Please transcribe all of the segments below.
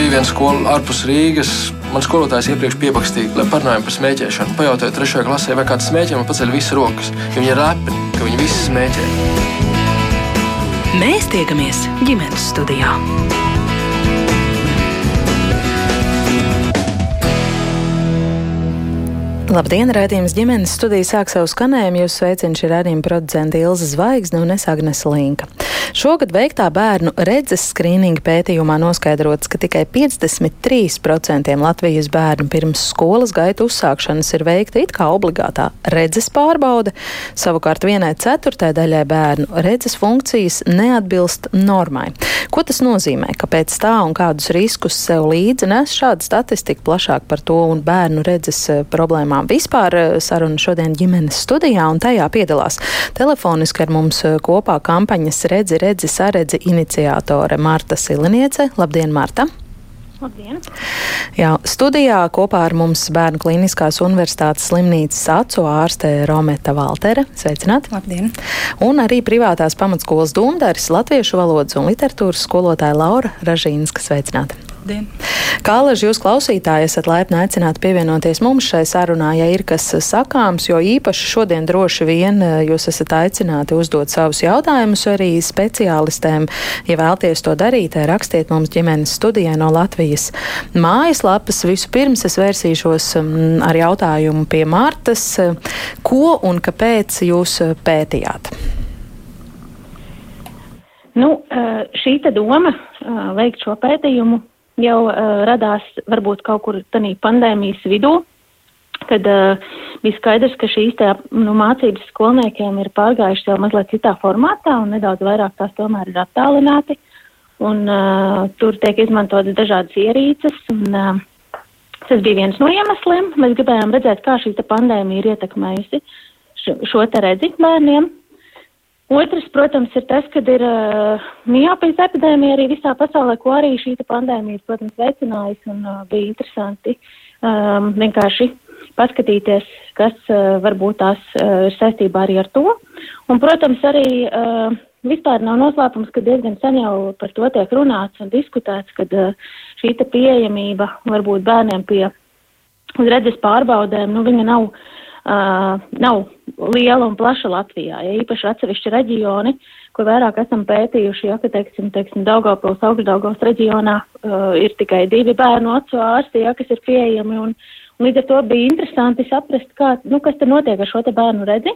bija viena skola ārpus Rīgas. Man skolotājs iepriekš piepakstīja, lai parunājam par smēķēšanu. Pajautāju trešajā klasē, vai kāds smēķē, man paceļ visas rokas. Viņi ir lepni, ka viņi visi smēķē. Mēs tiekamies ģimenes studijā. Labdien, rādījums ģimenes studija sāk savu skanējumu. Jūs sveicina šī rādījuma producenta Ilza Zvaigzne un es Agnes Linka. Šogad veiktā bērnu redzes skrīninga pētījumā noskaidrots, ka tikai 53% Latvijas bērnu pirms skolas gaita uzsākšanas ir veikta it kā obligātā redzes pārbaude, savukārt vienai ceturtai daļai bērnu redzes funkcijas neatbilst normai. Ko tas nozīmē? Kāpēc tā un kādus riskus sev līdzi nes šāda statistika plašāk par to un bērnu redzes eh, problēmām? Vispār eh, saruna šodien ģimenes studijā, un tajā piedalās telefoniski ar mums eh, kopā kampaņas Redzi, Redzi, Saredzi iniciātore Marta Siliniece. Labdien, Marta! Labdien! Jā, studijā kopā ar mums Bērnu Kliniskās Universitātes slimnīcas acu ārste Rometa Valtere. Sveicināti! Labdien! Un arī privātās pamatskolas dūmdaris Latviešu valodas un literatūras skolotāja Laura Ražīnska. Sveicināti! Labdien! Kā laži jūs klausītāji esat laipni aicināti pievienoties mums šai sarunā, ja ir kas sakāms, jo īpaši šodien droši vien eh, jūs esat aicināti uzdot savus jautājumus arī speciālistēm. Ja vēlties to darīt, eh, rakstiet mums ģimenes studijai no Latvijas mājaslapas. Vispirms es vērsīšos mm, ar jautājumu pie Martas. Ko un kāpēc jūs pētījāt? Nu, eh, šī doma veikt šo pētījumu jau uh, radās varbūt kaut kur tādā pandēmijas vidū, kad uh, bija skaidrs, ka šīs tā, nu, mācības skolniekiem ir pārgājušas jau mazliet citā formātā un nedaudz vairāk tās tomēr ir attālināti. Un, uh, tur tiek izmantotas dažādas ierīces. Un, uh, tas bija viens no iemesliem. Mēs gribējām redzēt, kā šī pandēmija ir ietekmējusi šo, šo te redzi bērniem. Otrs, protams, ir tas, ka ir uh, miopijas epidēmija arī visā pasaulē, ko arī šī pandēmija, protams, veicinājusi un uh, bija interesanti um, vienkārši paskatīties, kas uh, varbūt tās uh, ir saistībā arī ar to. Un, protams, arī uh, vispār nav noslēpums, ka diezgan sen jau par to tiek runāts un diskutēts, kad uh, šī pieejamība varbūt bērniem pie redzes pārbaudēm, nu, viņa nav uh, nav liela un plaša Latvijā. Ja īpaši atsevišķi reģioni, kur vairāk esam pētījuši, ja, ka, teiksim, teiksim Daugavpils, Augstdaugavs reģionā uh, ir tikai divi bērnu acu ārsti, ja, kas ir pieejami, un, un līdz ar to bija interesanti saprast, kā, nu, kas te notiek ar šo te bērnu redzi.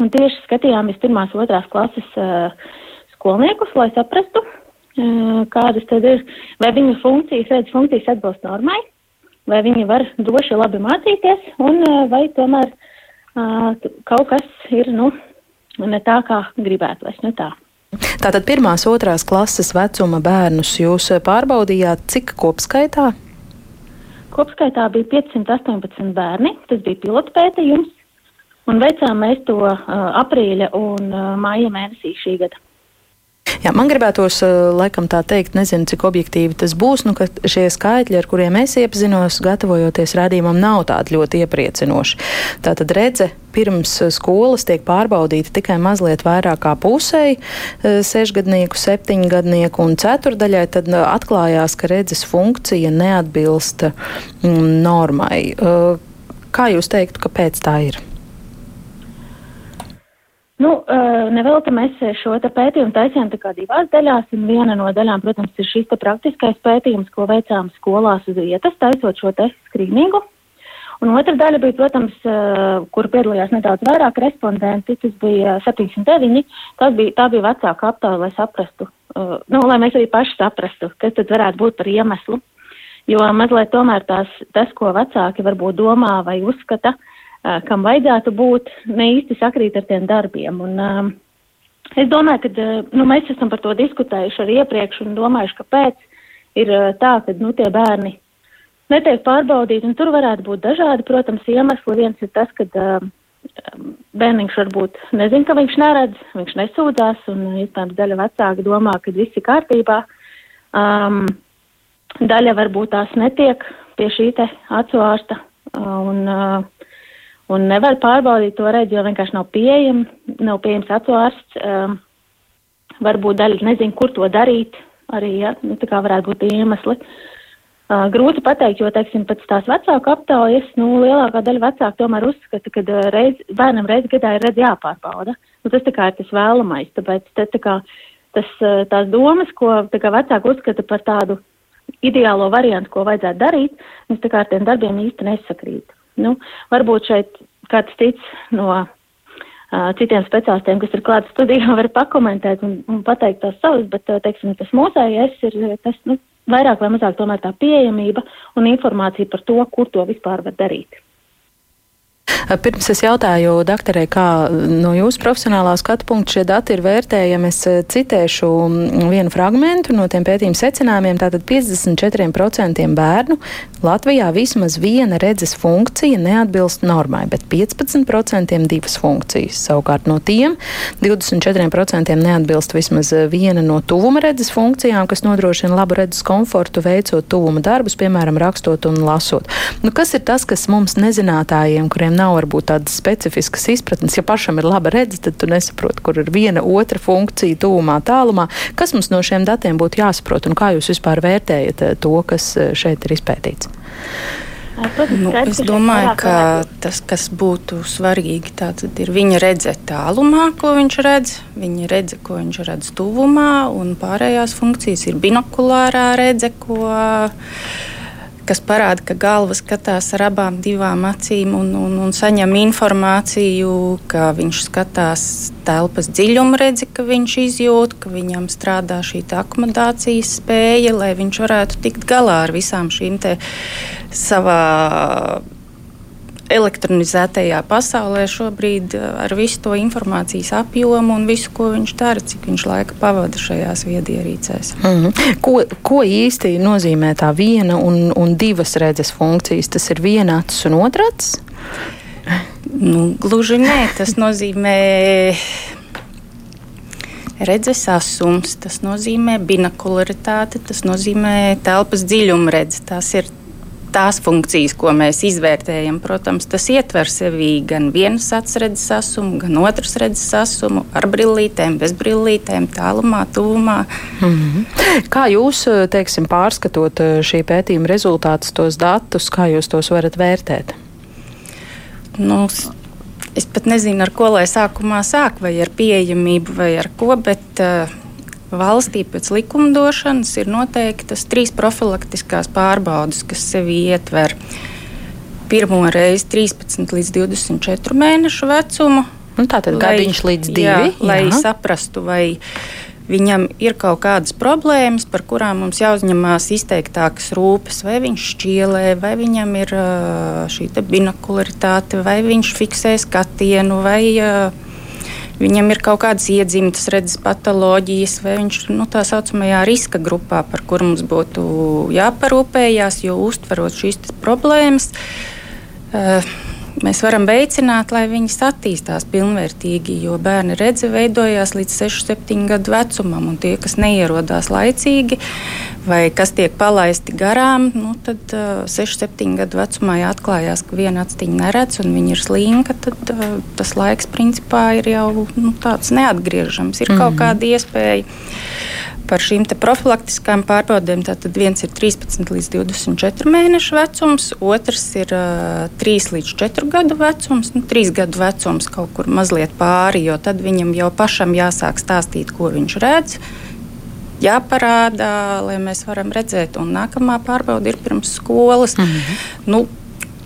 Un tieši skatījāmies pirmās, otrās klases uh, skolniekus, lai saprastu, uh, kādas tad ir, vai viņu funkcijas, redzes funkcijas atbilst normai, vai viņi var droši labi mācīties, un eh, vai tomēr uh, kaut kas ir nu, ne tā, kā tā. Tātad pirmās, otrās klases vecuma bērnus jūs pārbaudījāt, cik kopskaitā? Kopskaitā bija 518 bērni, tas bija pilotpētījums, un veicām mēs to uh, aprīļa un uh, māja mēnesī šī gada. Jā, man gribētos, eh, laikam tā teikt, nezinu, cik objektīvi tas būs, nu, ka šie skaitļi, ar kuriem es iepazinos, gatavojoties rādījumam, nav tādi ļoti iepriecinoši. Tātad redze pirms skolas tiek pārbaudīta tikai mazliet vairāk kā pusēji eh, sešgadnieku, septiņgadnieku un ceturdaļai, tad eh, atklājās, ka redzes funkcija neatbilst mm, normai. Kā jūs teiktu, kāpēc tā ir? Nu, nevelti mēs šo pētījumu taisījām tā kā divās daļās, un viena no daļām, protams, ir šis praktiskais pētījums, ko veicām skolās uz vietas, taisot šo te skrīningu. Un otra daļa bija, protams, kur piedalījās nedaudz vairāk respondenti, tas bija 709, tas bija, tā bija vecāka aptāja, lai saprastu, nu, lai mēs arī paši saprastu, kas tad varētu būt par iemeslu. Jo mazliet tomēr tās, tas, ko vecāki varbūt domā vai uzskata, uh, kam vajadzētu būt, ne īsti sakrīt ar tiem darbiem. Un, es domāju, ka nu, mēs esam par to diskutējuši arī iepriekš un domājuši, kāpēc ir tā, ka nu, tie bērni netiek pārbaudīti. Tur varētu būt dažādi, protams, iemesli. Viens ir tas, ka bērniņš varbūt nezina, ka viņš neredz, viņš nesūdzās, un iespējams daļa vecāka domā, ka viss ir kārtībā. Um, daļa varbūt tās netiek pie šī te acu ārsta. Un, uh, un nevar pārbaudīt to redzi, jo vienkārši nav pieejama, nav pieejams acu ārsts. Um, varbūt daļa nezina, kur to darīt. arī, ja, nu, tā kā varētu būt iemesli. Uh, grūti pateikt, jo, teiksim, pēc tās vecāku aptaujas, nu, lielākā daļa vecāku tomēr uzskata, ka reiz, bērnam reiz gadā ir redz jāpārbauda. Nu, tas tā kā ir tas vēlamais, tāpēc te, tā kā, tas, tās domas, ko tā kā vecāki uzskata par tādu ideālo variantu, ko vajadzētu darīt, mums tā kā ar tiem darbiem īsti nesakrīt. Nu, varbūt šeit kāds cits no uh, citiem speciālistiem, kas ir klāts studijā, var pakomentēt un, un pateikt tās savas, bet, uh, teiksim, tas mūsējais ir tas, nu, vairāk vai mazāk tomēr tā pieejamība un informācija par to, kur to vispār var darīt. Pirms es jautāju doktorē, kā no jūsu profesionālā skatu punkta šie dati ir vērtējami, es citēšu vienu fragmentu no tiem pētījuma secinājumiem. Tātad 54% bērnu Latvijā vismaz viena redzes funkcija neatbilst normai, bet 15% divas funkcijas. Savukārt no tiem 24% neatbilst vismaz viena no tuvuma redzes funkcijām, kas nodrošina labu redzes komfortu, veicot tuvuma darbus, piemēram, rakstot un lasot. Nu, kas ir tas, kas mums nezinātājiem, kuriem nav varbūt tādas specifiskas izpratnes. Ja pašam ir laba redzes, tad tu nesaproti, kur ir viena otra funkcija tūmā, tālumā. Kas mums no šiem datiem būtu jāsaprot un kā jūs vispār vērtējat eh, to, kas eh, šeit ir izpētīts? Nu, es domāju, ka tas, kas būtu svarīgi, ir viņa redzēt tālumā, ko viņš redz, viņa redze, ko viņš redz tuvumā, un pārējās funkcijas ir binokulārā redze, ko kas parāda, ka galva skatās ar abām divām acīm un, un, un saņem informāciju, ka viņš skatās telpas dziļumu, redzi, ka viņš izjūt, ka viņam strādā šī akomodācijas spēja, lai viņš varētu tikt galā ar visām šīm savā elektronizētajā pasaulē šobrīd eh, ar visu to informācijas apjomu un visu, ko viņš dara, cik viņš laika pavada šajās viedierīcēs. Mm -hmm. ko, ko īsti nozīmē tā viena un, un divas redzes funkcijas? Tas ir viena acis un otra acis? Nu, gluži nē, tas nozīmē redzes asums, tas nozīmē binakularitāte, tas nozīmē telpas dziļumu redzi. Tas ir tās funkcijas, ko mēs izvērtējam, protams, tas ietver sevī gan vienas atsredzes asumu, gan otras redzes asumu, ar brillītēm, bez brillītēm, tālumā, tuvumā. Mm -hmm. Kā jūs, teiksim, pārskatot eh, šī pētījuma rezultātus, tos datus, kā jūs tos varat vērtēt? Nu, es pat nezinu, ar ko lai sākumā sāk, vai ar pieejamību, vai ar ko, bet uh, valstī pēc likumdošanas ir noteiktas trīs profilaktiskās pārbaudes, kas sevi ietver pirmo reizi 13 līdz 24 mēnešu vecumu. Nu, tā tad gadiņš līdz diviem. Lai jā. saprastu, vai viņam ir kaut kādas problēmas, par kurām mums jāuzņemās izteiktākas rūpes, vai viņš šķielē, vai viņam ir šī binokularitāte, vai viņš fiksē skatienu, vai uh, viņam ir kaut kādas iedzimtas redzes patoloģijas, vai viņš ir nu, tā saucamajā riska grupā, par kuru mums būtu jāparūpējās, jo uztverot šīs problēmas. Uh, mēs varam veicināt, lai viņas attīstās pilnvērtīgi, jo bērni redzi veidojās līdz 6, 7 gadu vecumam, un tie, kas neierodās laicīgi vai kas tiek palaisti garām, nu, tad uh, 6, 7 gadu vecumā atklājās, ka viena aciņa neredz un viņa ir slinka, tad uh, tas laiks principā ir jau nu, tāds neatgriežams. Ir mm -hmm. kaut kāda iespēja par šīm profilaktiskām pārbaudēm. Tātad viens ir 13 līdz 24 mēnešu vecums, otrs ir uh, 3 līdz 4 gadu vecums, nu, 3 gadu vecums kaut kur mazliet pāri, jo tad viņam jau pašam jāsāk stāstīt, ko viņš redz. Jāparāda, lai mēs varam redzēt, un nākamā pārbauda ir pirms skolas. Mm -hmm. nu,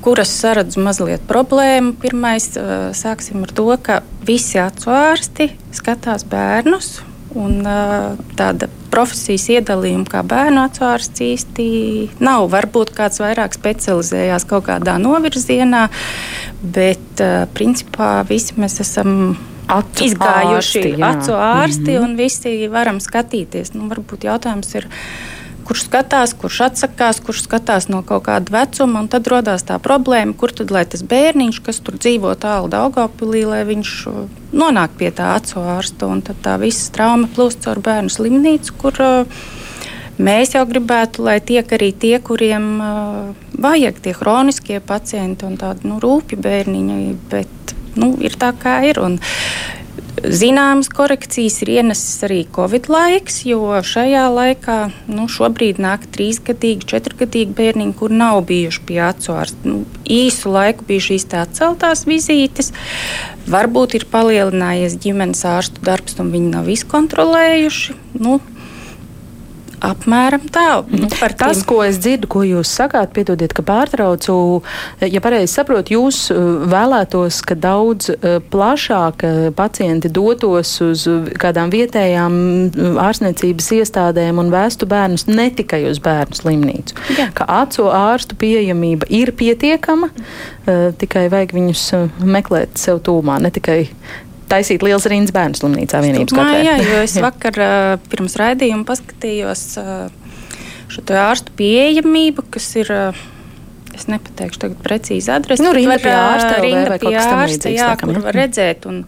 kuras saredzu mazliet problēmu. Pirmais, sāksim ar to, ka visi acu ārsti skatās bērnus Un, tāda profesijas iedalījuma kā bērnu atsvārsts īsti nav. Varbūt kāds vairāk specializējās kaut kādā novirzienā, bet principā visi mēs esam. Acu izgājuši ārsti, acu ārsti mm -hmm. un visi varam skatīties. Nu, varbūt jautājums ir, uh, kurš skatās, kurš atsakās, kurš skatās no kaut kāda vecuma. Tad radās tā problēma, kur tad lai tas bērniņš, kas tur dzīvo tālu Daugopilī, lai viņš uh, nonāk pie tā acu ārsta. Tad tā visa trauma plūst caur bērnu slimnīcu, kur uh, mēs jau gribētu, lai tiek arī tie, kuriem uh, vajag tie chroniskie pacienti un tādi nu, rūpi bērniņi. Bet nu, ir tā, kā ir. Un Zināmas korekcijas ir ienesis arī Covid laiks, jo šajā laikā nu, šobrīd nāk trīsgadīgi, četrgadīgi bērniņi, kur nav bijuši pie acu ārsta. Nu, īsu laiku bija šīs atceltās vizītes. Varbūt ir palielinājies ģimenes ārstu darbs, un viņi nav izkontrolējuši. Nu, Apmēram tā. Nu, Tas, ko es dzirdu, ko jūs sakāt, piedodiet, ka pārtraucu. Ja pareizi saprotu, jūs uh, vēlētos, ka daudz uh, plašāk pacienti dotos uz kādām vietējām ārstniecības iestādēm un vēstu bērnus ne tikai uz bērnu slimnīcu. Jā. Ka acu ārstu pieejamība ir pietiekama, tikai vajag viņus meklēt sev tūmā, ne tikai taisīt liels rindas bērnu slimnīcā vienības katrā. Jā, jo es vakar pirms raidījuma paskatījos šo ārstu pieejamību, kas ir. Es nepateikšu tagad precīzi adresi. Nu, rinda pie ārsta, rinda pie ārsta, jā, kur var redzēt. Un,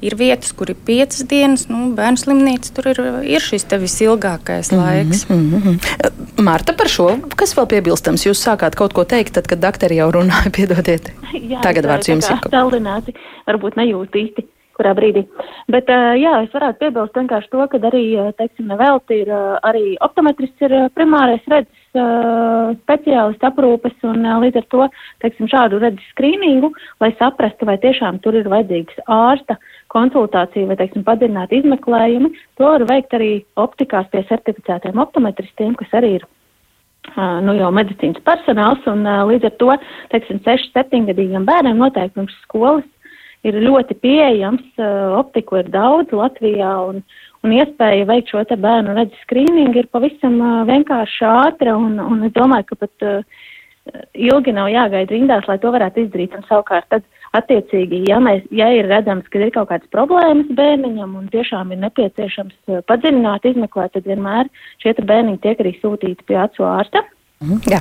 ir vietas, kur ir piecas dienas, nu, bērnu slimnīca. Tur ir, ir šis visilgākais mm -hmm, laiks. Mm -hmm. Marta, par šo, kas vēl piebilstams? Jūs sākāt kaut ko teikt, tad, kad doktori jau runāja, piedodiet. Jā, Tagad vārds jums ir. Saldināti, varbūt nejūt īsti kurā brīdī. Bet, jā, es varētu piebilst vienkārši to, ka arī, teiksim, nevelti ir arī optometrists ir primārais redzes speciālists aprūpes un līdz ar to, teiksim, šādu redzes skrīningu, lai saprastu, vai tiešām tur ir vajadzīgs ārsta konsultācija vai, teiksim, padziļināti izmeklējumi, to var veikt arī optikās pie certificētiem optometristiem, kas arī ir nu, jau medicīnas personāls, un līdz ar to, teiksim, 6-7 gadīgiem bērniem noteikti pirms skolas ir ļoti pieejams, optiku ir daudz Latvijā un, un iespēja veikt šo te bērnu redzes skrīningu ir pavisam vienkārši ātra un, un es domāju, ka pat ilgi nav jāgaida rindās, lai to varētu izdarīt. Un savukārt tad attiecīgi, ja, mēs, ja ir redzams, ka ir kaut kādas problēmas bērniņam un tiešām ir nepieciešams padziļināt, izmeklēt, tad vienmēr šie bērniņi tiek arī sūtīti pie acu ārsta. Mhm, jā.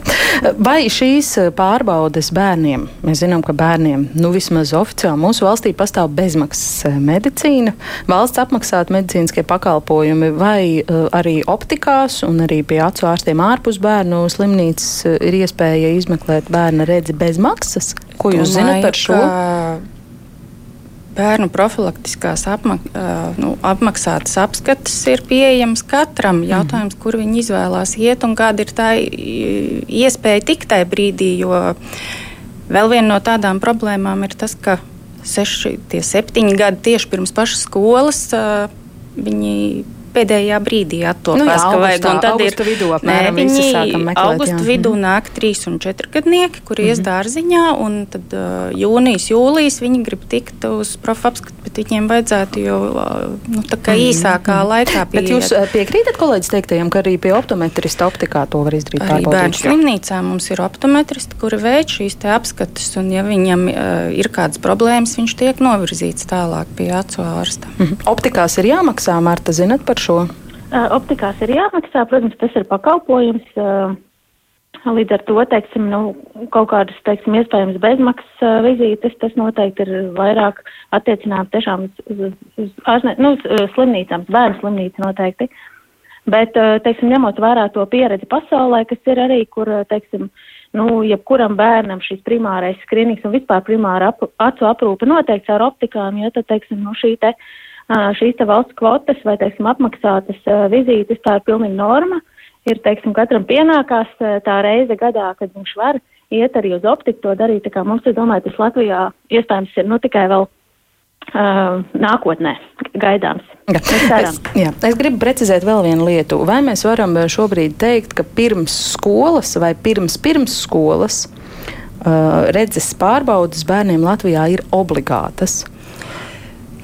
Vai šīs eh, pārbaudes bērniem, mēs zinām, ka bērniem, nu vismaz oficiāli mūsu valstī pastāv bezmaksas eh, medicīna, valsts apmaksāta medicīniskie pakalpojumi, vai uh, arī optikās un arī pie acu ārstiem ārpus bērnu slimnīcas ir iespēja izmeklēt bērna redzi bez maksas? Ko jūs Domāju, zinat par šo? Ka bērnu profilaktiskās apmak nu, apmaksātas apskates ir pieejamas katram. Mhm. Jautājums, kur viņi izvēlās iet un kāda ir tā iespēja tikt tajā brīdī. Jo vēl viena no tādām problēmām ir tas, ka seši, tie septiņi gadi tieši pirms pašas skolas viņi pēdējā brīdī attopās, nu, jā, ka vajag. Un tad ir vidū apmēram nē, viņi meklēt, augusta jā. vidū mhm. nāk trīs un četri gadnieki, kuri mm -hmm. ies dārziņā, un tad uh, jūnijas, jūlijas viņi grib tikt uz profu apskatu, bet viņiem vajadzētu jau uh, nu, tā kā mhm, īsākā mm -hmm. laikā pieiet. Bet jūs piekrītat kolēģis teiktajam, ka arī pie optometrista optikā to var izdarīt? Arī bērnu slimnīcā mums ir optometristi, kuri veic šīs te apskates, un ja viņam uh, ir kādas problēmas, viņš tiek novirzīts tālāk pie acu ārsta. Mm -hmm. Optikās ir jāmaksā, Marta, zinat par šo? Uh, optikās ir jāmaksā, protams, tas ir pakalpojums. Uh, līdz ar to, teiksim, nu, kaut kādas, teiksim, iespējams bezmaksas uh, vizītes, tas noteikti ir vairāk attiecināts tiešām uz, uz, uz, nu, uz slimnīcām, bērnu slimnīca noteikti. Bet, teiksim, ņemot vērā to pieredzi pasaulē, kas ir arī, kur, teiksim, nu, jebkuram bērnam šis primārais skrīnings un vispār primāra ap, acu aprūpe noteikts ar optikām, jo tad, teiksim, nu, šī te uh, šīs valsts kvotas vai, teiksim, apmaksātas vizītes, tā ir pilnīgi norma. Ir, teiksim, katram pienākās tā reize gadā, kad viņš var iet arī uz optiku to darīt. Tā kā mums, es domāju, tas Latvijā iespējams ir nu tikai vēl Uh, nākotnē gaidāms. Es, jā, es gribu precizēt vēl vienu lietu. Vai mēs varam šobrīd teikt, ka pirms skolas vai pirms pirms skolas uh, redzes pārbaudas bērniem Latvijā ir obligātas?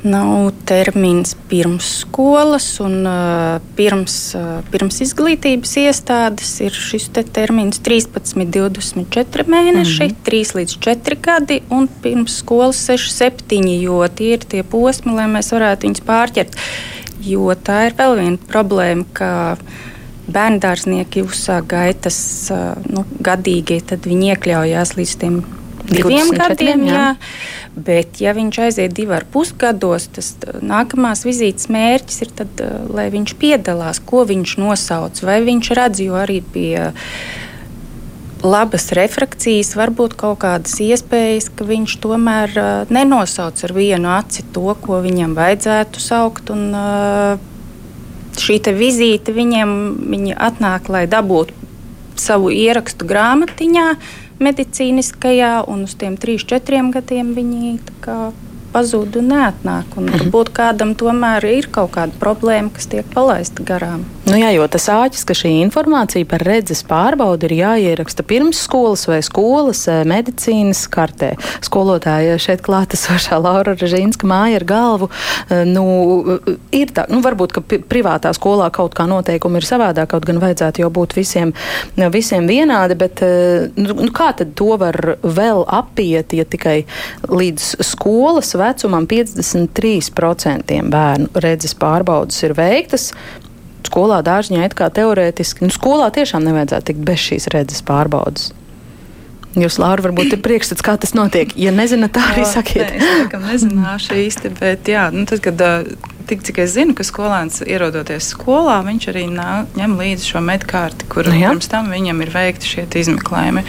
Nav termins pirms skolas un uh, pirms, uh, pirms izglītības iestādes. Ir šis te termins 13, 24 mēneši, mm -hmm. 3 līdz 4 gadi un pirms skolas 6, 7, jo tie ir tie posmi, lai mēs varētu viņus pārķert. Jo tā ir vēl viena problēma, ka bērndārznieki uzsāk gaitas uh, nu, gadīgi, tad viņi iekļaujās līdz tiem diviem gadiem. Jā. Jā. Bet, ja viņš aiziet divi ar pusgados, tas nākamās vizītes mērķis ir, tad, lai viņš piedalās, ko viņš nosauc, vai viņš redz, jo arī pie labas refrakcijas, varbūt kaut kādas iespējas, ka viņš tomēr uh, nenosauc ar vienu aci to, ko viņam vajadzētu saukt. Un, uh, šī vizīte viņiem viņi atnāk, lai dabūtu savu ierakstu grāmatiņā, medicīniskajā, un uz tiem trīs, četriem gadiem viņi pazūd un neatnāk. Un mhm. varbūt kādam tomēr ir kaut kāda problēma, kas tiek palaista garām. Nu jā, jo tas āķis, ka šī informācija par redzes pārbaudi ir jāieraksta pirms skolas vai skolas eh, medicīnas kartē. Skolotāja šeit klātesošā Laura Režīnska māja ar galvu. Eh, nu, ir tā, nu varbūt, ka privātā skolā kaut kā noteikumi ir savādāk, kaut gan vajadzētu jau būt visiem, visiem vienādi, bet eh, nu, nu, kā tad to var vēl apiet, ja tikai līdz skolas vecumam 53% bērnu redzes pārbaudas ir veiktas. Skolā dārziņā it kā teorētiski, nu, skolā tiešām nevajadzētu tikt bez šīs redzes pārbaudas. Jūs, Lāra, varbūt ir priekšstats, kā tas notiek. Ja nezināt, tā arī sakiet. Nē, es laikam nezināšu īsti, bet jā, nu, tad, kad tik cik es zinu, ka skolēns ierodoties skolā, viņš arī nā, ņem līdzi šo medkārti, kur nu, jā. pirms tam viņam ir veikti šie izmeklējumi.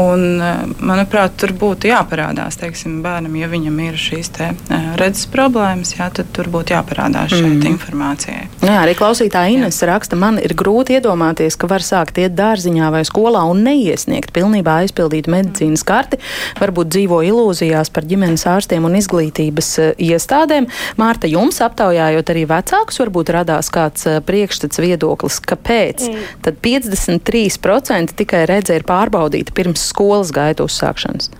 Un, eh, manuprāt, tur būtu jāparādās teiksim, bērnam, ja viņam ir šīs te, eh, redzes problēmas, jā, tad tur būtu jāparādās mm. šeit informācijai. Jā, arī klausītāja Ines jā. raksta, man ir grūti iedomāties, ka var sākt iet dārziņā vai skolā un neiesniegt pilnībā aizpildītu medicīnas karti, varbūt dzīvo ilūzijās par ģimenes ārstiem un izglītības eh, iestādēm. Mārta, jums aptaujā aptaujājot arī vecākus, varbūt radās kāds uh, priekšstats viedoklis, kāpēc mm. tad 53% tikai redzē ir pārbaudīta pirms skolas gaita uzsākšanas.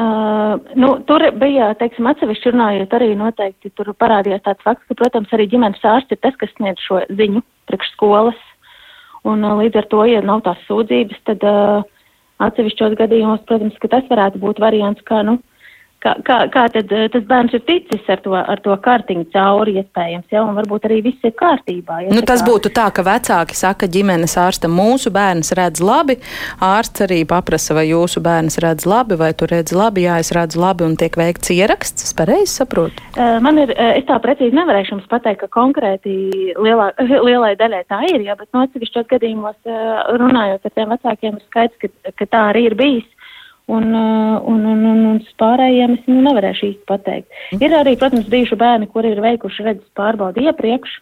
Uh, nu, tur bija, teiksim, atsevišķi runājot, arī noteikti tur parādījās tāds fakts, ka, protams, arī ģimenes ārsts ir tas, kas sniedz šo ziņu priekš skolas. Un uh, līdz ar to, ja nav tās sūdzības, tad uh, atsevišķos gadījumos, protams, ka tas varētu būt variants, kā, nu, kā, kā, kā tad eh, tas bērns ir ticis ar to, ar to kartiņu cauri, iespējams, ja, un varbūt arī viss ir kārtībā. Ja, nu, tas kā... būtu tā, ka vecāki saka ģimenes ārstam, mūsu bērns redz labi, ārsts arī paprasa, vai jūsu bērns redz labi, vai tu redz labi, jā, es redzu labi, un tiek veikts ieraksts, es pareizi saprotu? Uh, man ir, es tā precīzi nevarēšu jums pateikt, ka konkrēti lielā, lielai daļai tā ir, jā, bet no atsevišķos gadījumos runājot ar tiem vecākiem ir skaidrs, ka, ka tā arī ir bijis. Un, uh, un, un, un, un pārējiem es nu, nevarēšu īsti pateikt. Mm. Ir arī, protams, bijuši bērni, kuri ir veikuši redzes pārbaudi iepriekš,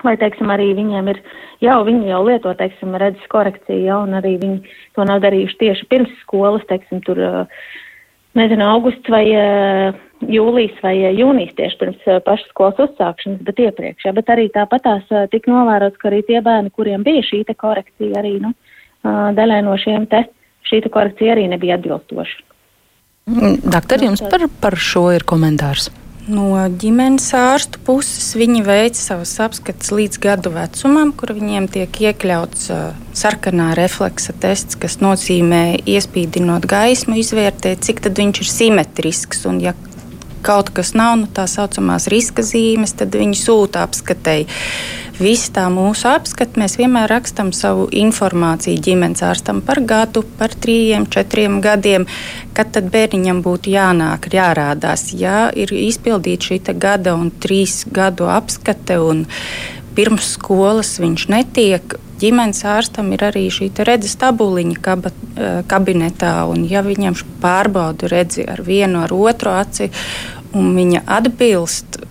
vai, teiksim, arī viņiem ir jau, viņi jau lieto, teiksim, redzes korekciju, jau, un arī viņi to nav darījuši tieši pirms skolas, teiksim, tur, uh, nezinu, augusts vai uh, jūlijas vai jūnijas tieši pirms pašas skolas uzsākšanas, bet iepriekš, jā, bet arī tāpatās tik novērots, ka arī tie bērni, kuriem bija šī te korekcija, arī, nu, daļai no šiem te šī korekcija arī nebija atbilstoša. Mm, doktor, jums par, par šo ir komentārs? No ģimenes ārstu puses viņi veic savus apskatus līdz gadu vecumam, kur viņiem tiek iekļauts uh, sarkanā refleksa tests, kas nozīmē iespīdinot gaismu, izvērtēt, cik viņš ir simetrisks. Un, ja kaut kas nav nu, tā saucamās riska zīmes, tad viņi sūta apskatēji. Visi tā mūsu apskati mēs vienmēr rakstām savu informāciju ģimenes ārstam par gadu, par trījiem, četriem gadiem, kad tad bērniņam būtu jānāk, jārādās. Ja ir izpildīta šī gada un trīs gadu apskate un pirms skolas viņš netiek, ģimenes ārstam ir arī šī redzes tabuliņa kaba, eh, kabinetā, un ja viņam pārbauda redzi ar vienu, ar otru aci, un viņa atbilst,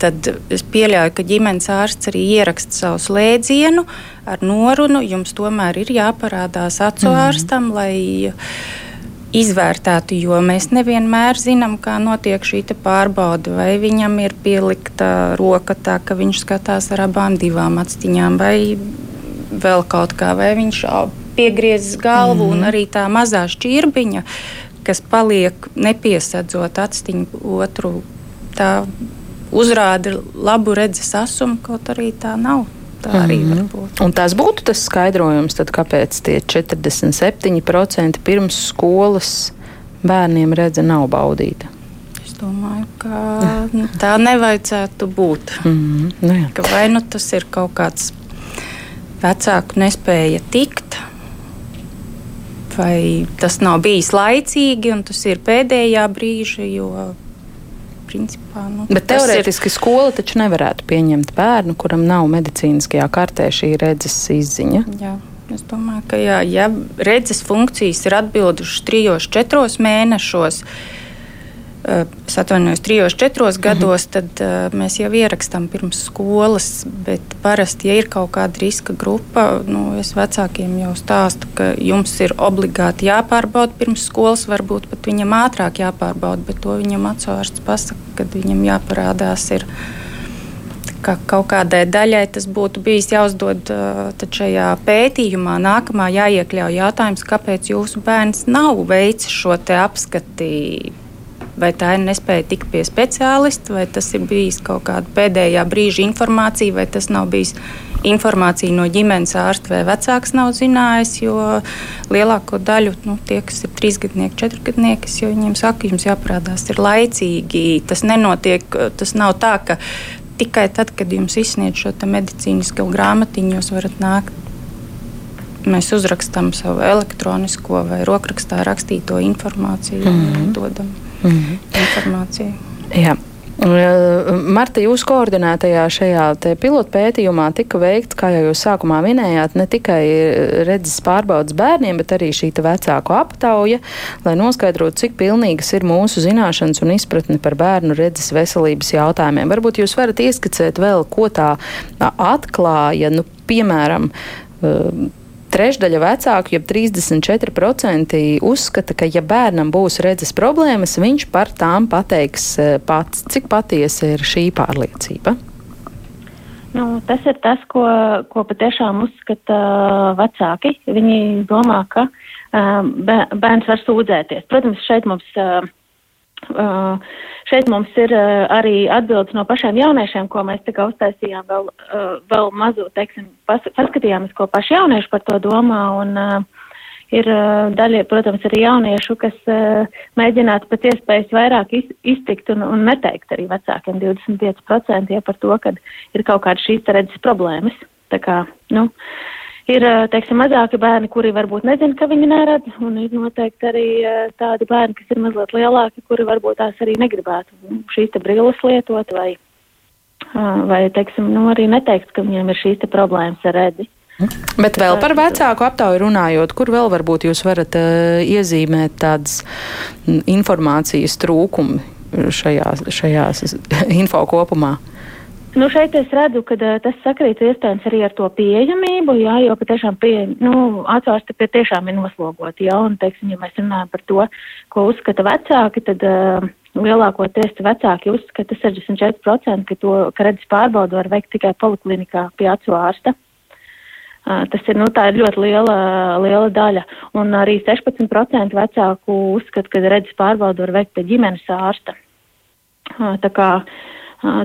tad es pieļauju, ka ģimenes ārsts arī ieraksta savu slēdzienu ar norunu. Jums tomēr ir jāparādās acu mm. ārstam, lai izvērtētu, jo mēs nevienmēr zinām, kā notiek šī pārbaude. Vai viņam ir pielikta roka tā, ka viņš skatās ar abām divām acīm, vai vēl kaut kā, vai viņš piegriezis galvu mm. un arī tā mazā šķirbiņa, kas paliek nepiesadzot acīm otru. Tā uzrāda labu redzes asumu, kaut arī tā nav. Tā arī mm -hmm. var būt. Un tas būtu tas skaidrojums, tad, kāpēc tie 47% pirms skolas bērniem redze nav baudīta. Es domāju, ka nu, tā nevajadzētu būt. Mm -hmm. nu, jā. ka vai nu tas ir kaut kāds vecāku nespēja tikt, vai tas nav bijis laicīgi un tas ir pēdējā brīža, jo principā. Nu, Bet teorētiski ir... skola taču nevarētu pieņemt bērnu, kuram nav medicīniskajā kartē šī redzes izziņa. Jā. Es domāju, ka jā, ja redzes funkcijas ir atbildušas trijos, četros mēnešos, eh, es atvainojos, trijos, četros mhm. gados, tad uh, mēs jau ierakstām pirms skolas. Bet parasti, ja ir kaut kāda riska grupa, nu, es vecākiem jau stāstu, ka jums ir obligāti jāpārbauda pirms skolas. Varbūt pat viņam ātrāk jāpārbauda, bet to viņam atsvērsts pasaka, kad viņam jāparādās. Ir, ka kaut kādai daļai tas būtu bijis jāuzdod šajā pētījumā. Nākamā jāiekļauj jautājums, kāpēc jūsu bērns nav veicis šo apskati. Vai tā ir nespēja tikt pie speciālista, vai tas ir bijis kaut kāda pēdējā brīža informācija, vai tas nav bijis informācija no ģimenes ārsta vai vecāks nav zinājis. Jo lielāko daļu nu, tie, kas ir trīsgadnieki, četrgadnieki, jau viņiem saka, jums jāparādās ir laicīgi. Tas nenotiek, tas nav tā, ka tikai tad, kad jums izsniedz šo medicīnisko grāmatiņu, jūs varat nākt. Mēs uzrakstām savu elektronisko vai rokrakstā rakstīto informāciju mm -hmm. un dodam -hmm. informāciju. Jā. Marta, jūsu koordinētajā šajā pilotu pētījumā tika veikts, kā jau jūs sākumā minējāt, ne tikai redzes pārbaudas bērniem, bet arī šī vecāku aptauja, lai noskaidrotu, cik pilnīgas ir mūsu zināšanas un izpratne par bērnu redzes veselības jautājumiem. Varbūt jūs varat ieskicēt vēl, ko tā atklāja, nu, piemēram, Trešdaļa vecāku, jeb 34% uzskata, ka, ja bērnam būs redzes problēmas, viņš par tām pateiks eh, pats. Cik patiesa ir šī pārliecība? Nu, tas ir tas, ko, ko patiešām uzskata vecāki. Viņi domā, ka uh, bērns var sūdzēties. Protams, šeit mums uh, Uh, šeit mums ir uh, arī atbildes no pašiem jauniešiem, ko mēs tā kā uztaisījām vēl, uh, vēl mazu, teiksim, pas, paskatījāmies, ko paši jaunieši par to domā. Un, ir daļa, protams, arī jauniešu, kas mēģinātu pēc iespējas vairāk iz, iztikt un, un neteikt arī vecākiem 25% ja, par to, ka ir kaut kādas šīs redzes problēmas. Tā kā, nu, uh, Ir teiksim, mazāki bērni, kuri varbūt nezina, ka viņi neredz, un ir noteikti arī tādi bērni, kas ir mazliet lielāki, kuri varbūt tās arī negribētu šīs brilles lietot vai, vai teiksim, nu, arī neteikt, ka viņiem ir šīs problēmas ar redzi. Bet vēl par vecāku aptauju runājot, kur vēl varbūt jūs varat uh, iezīmēt tādas informācijas trūkumi šajā, šajā info kopumā? Nu, šeit es redzu, ka uh, tas sakrīt iespējams arī ar to pieejamību, jā, jo patiešām pie, nu, atsvārsti pie tiešām ir noslogoti, jā, un, teiksim, ja mēs runājam par to, ko uzskata vecāki, tad uh, lielākoties vecāki uzskata 64%, ka to, ka redzes pārbaudu var veikt tikai poliklinikā pie acu ārsta. Uh, tas ir, nu, tā ir ļoti liela, liela daļa, un arī 16% vecāku uzskata, ka redzes pārbaudu var veikt pie ģimenes ārsta. Uh, tā kā, uh,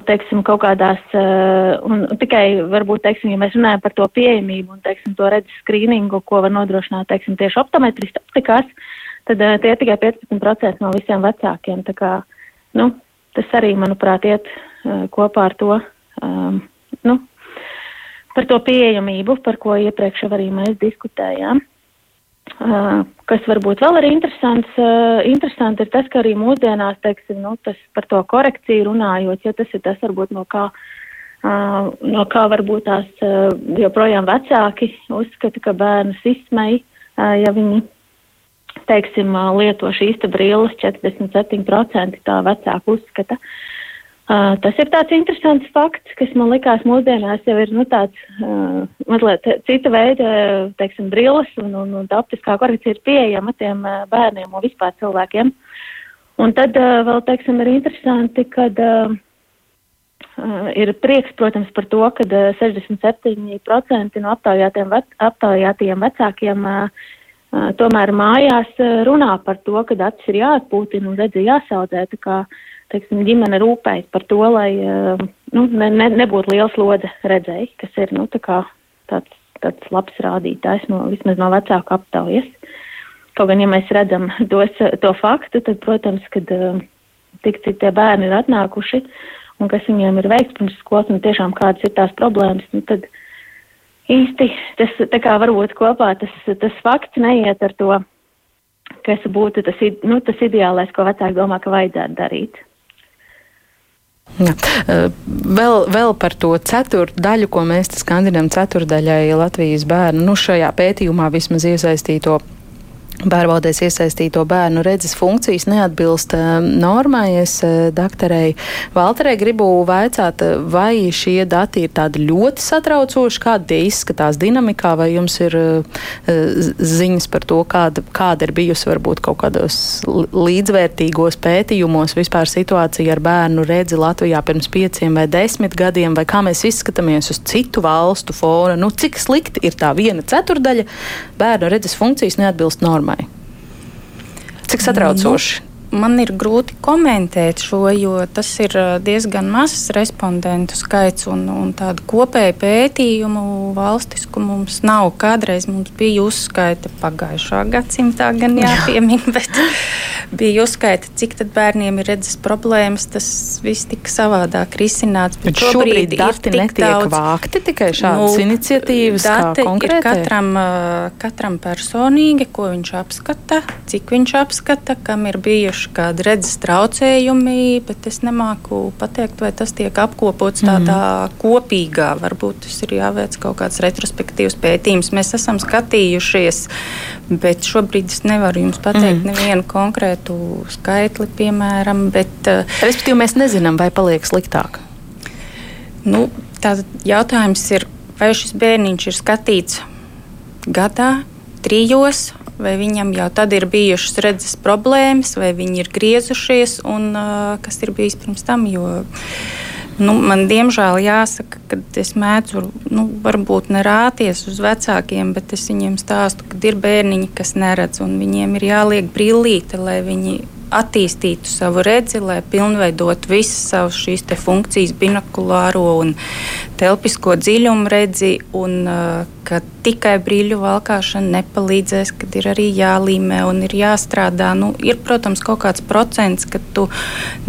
teiksim, kaut kādās, un tikai varbūt, teiksim, ja mēs runājam par to pieejamību un, teiksim, to redzes skrīningu, ko var nodrošināt, teiksim, tieši optometristi optikās, tad tie ir tikai 15% no visiem vecākiem. Tā kā, nu, tas arī, manuprāt, iet kopā ar to, um, nu, par to pieejamību, par ko iepriekš arī mēs diskutējām. Kas varbūt vēl ir interesants, interesanti ir tas, ka arī mūsdienās, teiksim, nu, tas par to korekciju runājot, jo tas ir tas varbūt no kā, no kā varbūt tās joprojām vecāki uzskata, ka bērnus izsmej, ja viņi, teiksim, lieto šīs te brilles 47% tā vecāku uzskata. Uh, Uh, tas ir tāds interesants fakts, kas man likās mūsdienās jau ir nu, tāds uh, mazliet cita veida, teiksim, brilles un, un, un optiskā korekcija ir pieejama tiem uh, bērniem un vispār cilvēkiem. Un tad uh, vēl, teiksim, ir interesanti, kad uh, uh, ir prieks, protams, par to, ka uh, 67% no aptaujātiem, vec, aptaujātiem vecākiem uh, uh, tomēr mājās runā par to, ka acis ir jāatpūtina un redzi jāsaudzē. Tā kā, uh, teiksim, ģimene rūpējas par to, lai eh, nu, ne, ne, nebūtu liels lodze redzēji, kas ir nu, tā kā tāds, tāds labs rādītājs no, vismaz no vecāku aptaujas. Kaut gan, ja mēs redzam tos, to faktu, tad, protams, kad eh, tik cik tie bērni ir atnākuši un kas viņiem ir veikts pirms skolas un tiešām kādas ir tās problēmas, nu, tad īsti tas tā kā varbūt kopā tas, tas fakts neiet ar to, kas būtu tas, nu, tas ideālais, ko vecāki domā, ka vajadzētu darīt. Ja. Vēl, vēl par to ceturdaļu, ko mēs skandinām ceturdaļai Latvijas bērnu, nu šajā pētījumā vismaz iesaistīto Bērbaudēs iesaistīto bērnu redzes funkcijas neatbilst uh, normai. Es uh, doktorei Valterei gribu vaicāt, vai šie dati ir tādi ļoti satraucoši, kādi tie izskatās dinamikā, vai jums ir ziņas par to, kāda, kāda ir bijusi varbūt kaut kādos līdzvērtīgos pētījumos vispār situācija ar bērnu redzi Latvijā pirms pieciem vai desmit gadiem, vai kā mēs izskatāmies uz citu valstu fona. Nu, cik slikti ir tā viena ceturdaļa bērnu redzes funkcijas neatbilst normai? Normai? Cik satraucoši? Man ir grūti komentēt šo, jo tas ir diezgan mazs respondentu skaits un, un tādu kopēju pētījumu valstisku mums nav. Kādreiz mums bija uzskaita pagājušā gadsimtā, gan jāpiemina, Jā. bet bija uzskaita, cik tad bērniem ir redzes problēmas. Tas viss tika savādāk risināts. Bet, bet šobrīd, šobrīd dati netiek daudz, vākti tikai šādas nu, iniciatīvas. Dati ir katram, katram personīgi, ko viņš apskata, cik viņš apskata, kam ir bijuši bijuši kādi redzes traucējumi, bet es nemāku pateikt, vai tas tiek apkopots tādā mm. kopīgā. Varbūt tas ir jāveic kaut kāds retrospektīvs pētījums. Mēs esam skatījušies, bet šobrīd es nevaru jums pateikt mm. nevienu konkrētu skaitli, piemēram. Bet, eh, Respektīvi, mēs nezinām, vai paliek sliktāk. Nu, Tātad jautājums ir, vai šis bērniņš ir skatīts gadā, trijos vai viņam jau tad ir bijušas redzes problēmas, vai viņi ir griezušies, un kas ir bijis pirms tam. Jo, Nu, man diemžēl jāsaka, ka es mēdzu, nu, varbūt nerāties uz vecākiem, bet es viņiem stāstu, ka ir bērniņi, kas neredz, un viņiem ir jāliek brīvīte, lai viņi attīstītu savu redzi, lai pilnveidotu visas savas šīs funkcijas, binokulāro un telpisko dziļumu redzi, un uh, ka tikai brīļu valkāšana nepalīdzēs, kad ir arī jālīmē un ir jāstrādā. Nu, ir, protams, kaut kāds procents, ka tu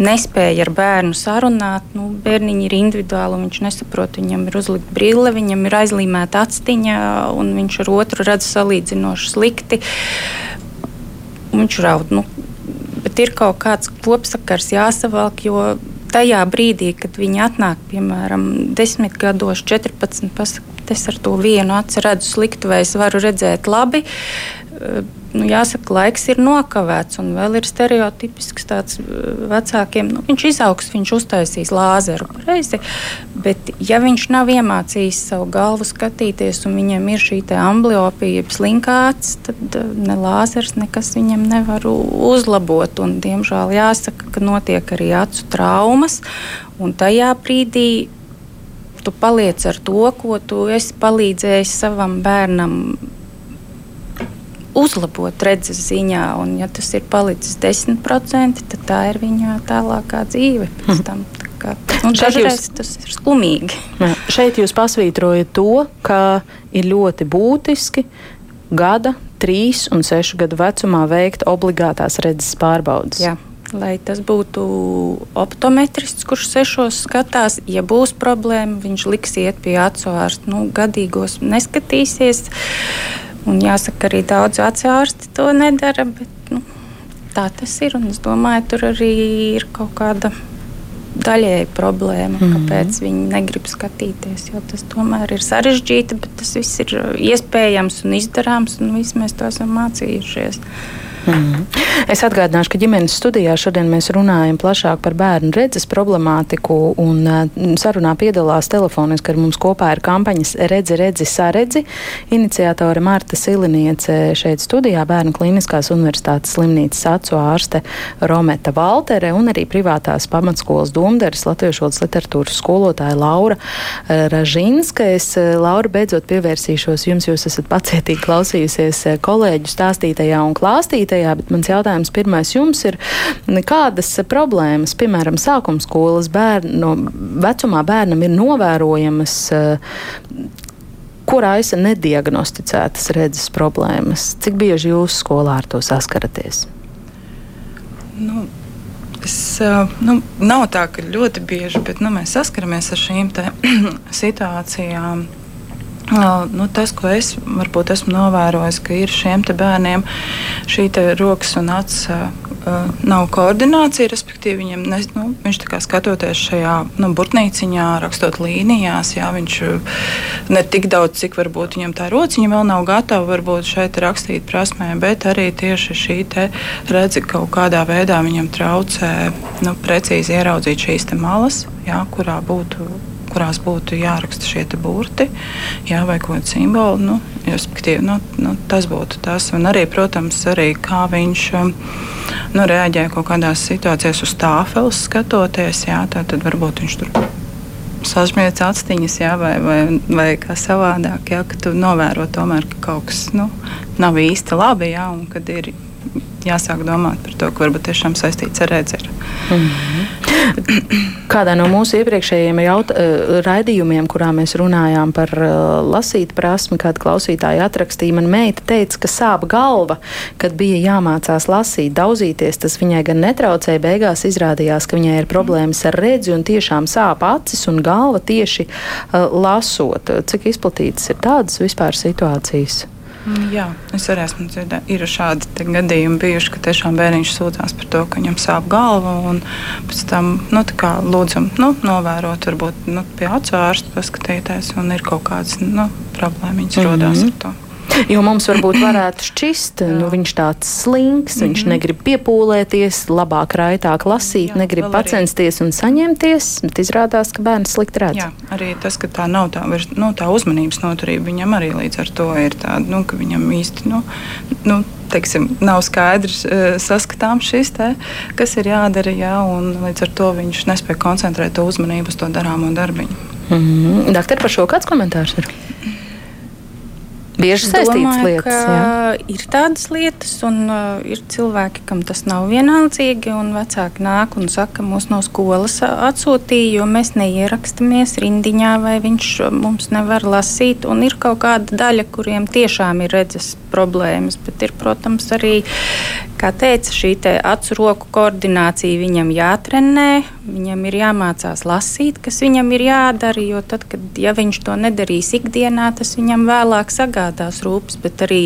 nespēji ar bērnu sarunāt. Nu, bērniņi ir individuāli, viņš nesaprot, viņam ir uzlikta brīle, viņam ir aizlīmēta actiņa, un viņš ar otru redz salīdzinoši slikti. Viņš raud. Nu, bet ir kaut kāds kopsakars jāsavalk, tajā brīdī, kad viņi atnāk, piemēram, 10 gados, 14, pasakot, es ar to vienu aci redzu sliktu, vai es varu redzēt labi nu, jāsaka, laiks ir nokavēts, un vēl ir stereotipisks tāds uh, vecākiem. Nu, viņš izaugs, viņš uztaisīs lāzeru pareizi, bet ja viņš nav iemācījis savu galvu skatīties, un viņam ir šī ambliopija, slinkāts, tad uh, ne lāzers nekas viņam nevar uzlabot. Un, diemžēl jāsaka, ka notiek arī acu traumas, un tajā brīdī tu paliec ar to, ko tu esi palīdzējis savam bērnam uzlabot redzes ziņā. Un, ja tas ir palicis 10%, tad tā ir viņa tālākā dzīve pēc tam. Kā, nu, dažreiz jūs, tas ir skumīgi. Jā, šeit jūs pasvītrojat to, ka ir ļoti būtiski gada, trīs un sešu gadu vecumā veikt obligātās redzes pārbaudes. Jā. Lai tas būtu optometrists, kurš sešos skatās, ja būs problēma, viņš liks iet pie acu ārsta. Nu, gadīgos neskatīsies. Uh, Un jāsaka, arī daudz vecāki to nedara. Bet, nu, tā tas ir. Es domāju, tur arī ir kaut kāda daļēji problēma, mm -hmm. kāpēc viņi negrib skatīties. Jo tas tomēr ir sarežģīti, bet tas viss ir iespējams un izdarāms, un visi mēs to esam mācījušies. Mm. Es atgādināšu, ka ģimenes studijā šodien mēs runājam plašāk par bērnu redzes problemātiku, un mm, sarunā piedalās telefoniski ar mums kopā ir kampaņas Redzi, redzi, saredzi. Iniciatore Marta Siliniece šeit studijā, Bērnu Kliniskās universitātes slimnīcas acu ārste Rometa Valtere un arī privātās pamatskolas domderis Latviešu valodas literatūras skolotāja Laura eh, Ražinska. Es, eh, Laura, beidzot pievērsīšos jums, jūs esat pacietīgi klausījusies eh, kolēģu stāstītajā un klāstītajā komitejā, bet mans jautājums pirmais jums ir, kādas problēmas, piemēram, sākuma skolas bērnu vecumā bērnam ir novērojamas, kur aisa nediagnosticētas redzes problēmas? Cik bieži jūs skolā ar to saskaraties? Nu. Es, nu, nav tā, ka ļoti bieži, bet nu, mēs saskaramies ar šīm situācijām. Nu, tas, ko es varbūt esmu novērojis, ka ir šiem bērniem šī rokas un acu uh, nav koordinācija, respektīvi viņam ne, nu, viņš skatoties šajā nu, burtnīciņā, rakstot līnijās, jā, viņš ne tik daudz, cik varbūt viņam tā rociņa vēl nav gatava varbūt šeit rakstīt prasmē, bet arī tieši šī redzi kaut kādā veidā viņam traucē nu, precīzi ieraudzīt šīs malas, jā, kurā būtu kurās būtu jāraksta šie burti, jā, vai kaut kāda simbola. Nu, nu, nu, tas būtu tas. Un arī, protams, arī kā viņš um, nu, reaģē kaut kādās situācijās uz tāfeles skatoties. Jā, tad varbūt viņš tur sasmiedz astiņas, jā, vai, vai, vai kā savādāk, jā, ka tu novēro tomēr, ka kaut kas nu, nav īsti labi, jā, un kad ir jāsāk domāt par to, ka varbūt tiešām saistīts ar redzēšanu. Mm -hmm. Kādā no mūsu iepriekšējiem jaut, uh, raidījumiem, kurā mēs runājām par uh, lasīt prasmi, kāda klausītāja atrakstīja, man meita teica, ka sāp galva, kad bija jāmācās lasīt, daudzīties. Tas viņai gan netraucēja, beigās izrādījās, ka viņai ir problēmas ar redzi un tiešām sāp acis un galva tieši uh, lasot. Cik izplatītas ir tādas vispār situācijas? Mm, jā, es arī esmu dzirdējis. Ir šādi gadījumi bijuši, ka tiešām bērniņš sūdzās par to, ka viņam sāp galva. Pēc tam nu, lūdzam nu, novērot, varbūt nu, pie acu ārsta paskatīties, un ir kaut kādas nu, problēmas, kas mm -hmm. rodas ar to. Jo mums varbūt varētu šķist, nu, viņš tāds slinks, viņš mhm. negrib piepūlēties, labāk, raitāk lasīt, Jā, negrib pacensties arī. un saņemties, bet izrādās, ka bērns slikti redz. Jā, arī tas, ka tā nav tā, nu, tā uzmanības noturība, viņam arī līdz ar to ir tāda, nu, ka viņam īsti, nu, nu teiksim, nav skaidrs, uh, saskatāms šis, te, kas ir jādara, jā, un līdz ar to viņš nespēja koncentrēt to uzmanību uz to darāmo darbiņu. Mm -hmm. Doktor, par šo kāds komentārs ir? Bieži saistītas lietas. Jā. Ir tādas lietas, un uh, ir cilvēki, kam tas nav vienaldzīgi, un vecāki nāk un saka, mūs no skolas atsūtīja, jo mēs neierakstamies rindiņā, vai viņš mums nevar lasīt. Un ir kaut kāda daļa, kuriem tiešām ir redzes problēmas, bet ir, protams, arī, kā teica, šī te acu roku koordinācija viņam jātrenē, viņam ir jāmācās lasīt, kas viņam ir jādara, jo tad, kad ja viņš to nedarīs ikdienā, tas viņam vēlāk sagādās rūpes, bet arī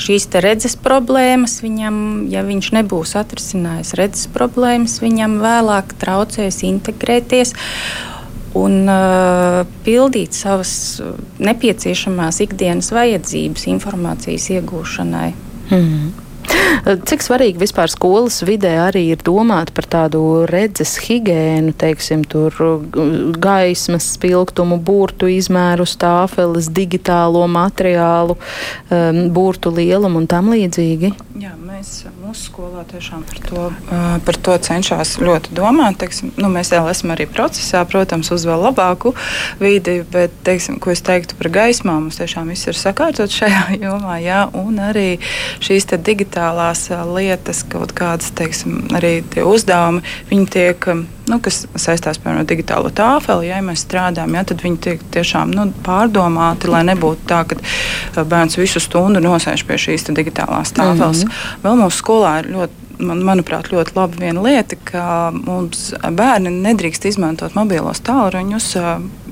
šīs redzes problēmas viņam, ja viņš nebūs atrisinājis redzes problēmas, viņam vēlāk traucēs integrēties un uh, pildīt savas nepieciešamās ikdienas vajadzības informācijas iegūšanai. Mm. Cik svarīgi vispār skolas vidē arī ir domāt par tādu redzes higiēnu, teiksim, tur gaismas spilgtumu, burtu izmēru, stāfeles, digitālo materiālu, um, burtu lielumu un tam līdzīgi? Jā, mēs mūsu skolā tiešām par to, uh, par to cenšas ļoti domāt. Teiksim, nu, mēs vēl esam arī procesā, protams, uz vēl labāku vidi, bet, teiksim, ko es teiktu par gaismām, mums tiešām viss ir sakārtots šajā jomā, jā, un arī šīs digitālās digitālās lietas, kaut kādas teiksim, arī tie uzdevumi, viņi tiek, nu, kas saistās piemēram ar digitālo tāfeli, ja mēs strādājam, ja, tad viņi tiek tiešām nu, pārdomāti, lai nebūtu tā, ka bērns visu stundu nosēž pie šīs digitālās tāfeles. Mm -hmm. Vēl mūsu skolā ir ļoti man, manuprāt, ļoti laba viena lieta, ka mums bērni nedrīkst izmantot mobilos tālruņus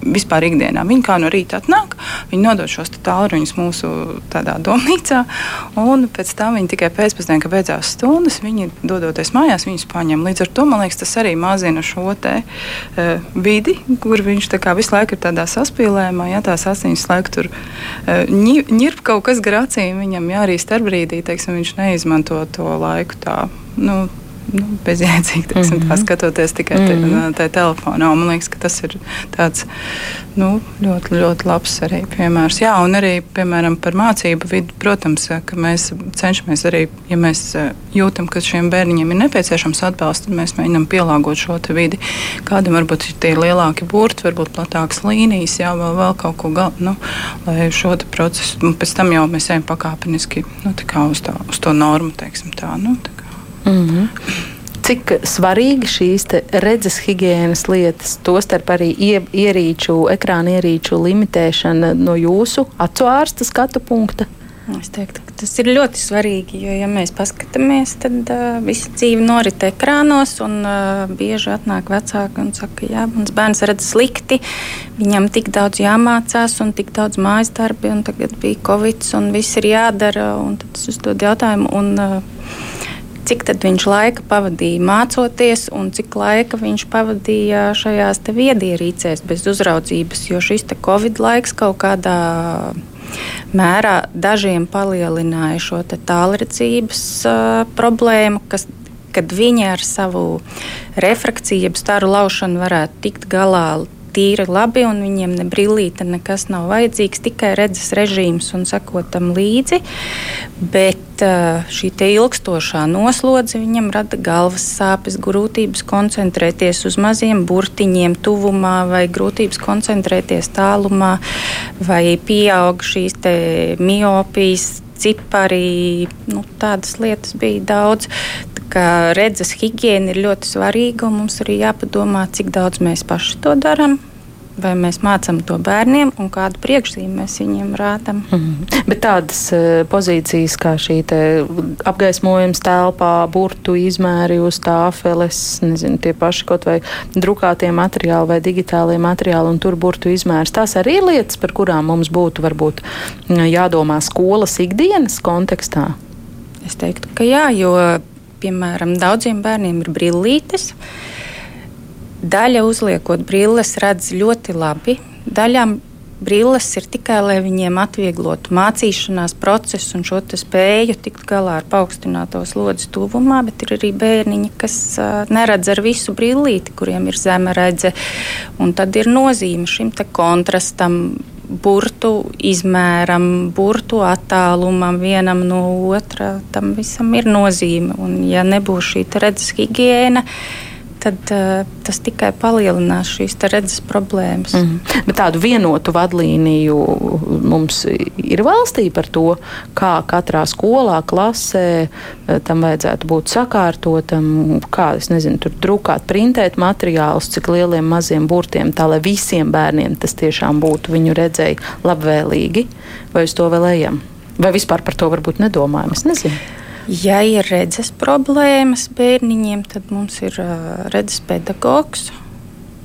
vispār ikdienā. Viņi kā no rīta atnāk, viņi nodod šos tālruņus mūsu domnīcā, un pēc tam viņi tikai pēcpusdienā, kad beidzās stundas, viņi dodoties mājās, viņus paņem. Līdz ar to man liekas, tas arī mazina šo te, uh, vidi, kur viņš visu laiku ir tādā saspīlējumā, ja tās asinis laiku tur uh, ņirp kaut kas gar acīm, viņam jā, arī starpbrīdī, teiksim, viņš neizmanto to laiku tā. Nu, nu, bezjēdzīgi teiksim, mm -hmm. tā, mhm. skatoties tikai mm -hmm. tajā telefonā. Man liekas, ka tas ir tāds nu, ļoti, ļoti labs arī piemērs. Jā, un arī piemēram, par mācību vidi. Protams, ka mēs cenšamies arī, ja mēs jūtam, ka šiem bērniņiem ir nepieciešams atbalsts, tad mēs mēģinām pielāgot šo vidi. Kādam varbūt ir tie lielāki burti, varbūt platākas līnijas, jā, vēl, vēl kaut ko gal, nu, lai šo procesu, un pēc tam jau mēs ejam pakāpeniski nu, uz, tā, uz to normu, teiksim tā. Nu, tā Mm -hmm. Cik svarīgi šīs redzes higiēnas lietas, tostarp arī ie, ierīču, ekrāna ierīču limitēšana no jūsu acu ārsta skatu punkta? Es teiktu, ka tas ir ļoti svarīgi, jo, ja mēs paskatāmies, tad uh, visa dzīve norit ekrānos, un uh, bieži atnāk vecāki un saka, jā, mans bērns redz slikti, viņam tik daudz jāmācās un tik daudz mājas darbi, un tagad bija covid, un viss ir jādara, un tad es uzdod jautājumu. Un, uh, cik viņš laika pavadīja mācoties un cik laika viņš pavadīja šajās viedierīcēs bez uzraudzības, jo šis Covid laiks kaut kādā mērā dažiem palielināja šo tālredzības uh, problēmu, kas kad viņi ar savu refrakciju, jeb staru laušanu varētu tikt galā tīri labi, un viņiem ne brīvīte, nekas nav vajadzīgs, tikai redzes režīms un sekotam līdzi. Bet šī ilgstošā noslodze viņam rada galvas sāpes, grūtības koncentrēties uz maziem burtiņiem, tuvumā, vai grūtības koncentrēties tālumā, vai pieaug šīs miopijas cipari, nu, tādas lietas bija daudz. Tā redzes higiēna ir ļoti svarīga, un mums arī jāpadomā, cik daudz mēs paši to darām vai mēs mācām to bērniem un kādu priekšzīmju mēs viņiem rādām. Mm -hmm. Bet tādas uh, pozīcijas kā šī apgaismojums telpā, burtu izmēri uz tāfeles, nezinu, tie paši kaut vai drukātie materiāli vai digitālie materiāli un tur burtu izmērs. Tās arī ir lietas, par kurām mums būtu varbūt jādomā skolas ikdienas kontekstā. Es teiktu, ka jā, jo, piemēram, daudziem bērniem ir brillītes. Daļa uzliekot brilles redz ļoti labi, daļām brilles ir tikai, lai viņiem atvieglotu mācīšanās procesu un šo spēju tikt galā ar paaugstināto slodzi tuvumā, bet ir arī bērniņi, kas uh, neredz ar visu brillīti, kuriem ir zema redze. Un tad ir nozīme šim kontrastam. Burtu izmēram, burtu attālumam vienam no otra. Tam visam ir nozīme. Un, ja nebūs šī redzes higiēna, uh, tad uh, tas tikai palielinās šīs redzes problēmas. Mm. Bet tādu vienotu vadlīniju mums ir valstī par to, kā katrā skolā, klasē tam vajadzētu būt sakārtotam, kā, nezinu, tur drukāt, printēt materiālus, cik lieliem maziem burtiem, tā lai visiem bērniem tas tiešām būtu viņu redzēji labvēlīgi, vai uz to vēl ejam? Vai vispār par to varbūt nedomājam? Es nezinu. Ja ir redzes problēmas bērniņiem, tad mums ir redzes pedagogs.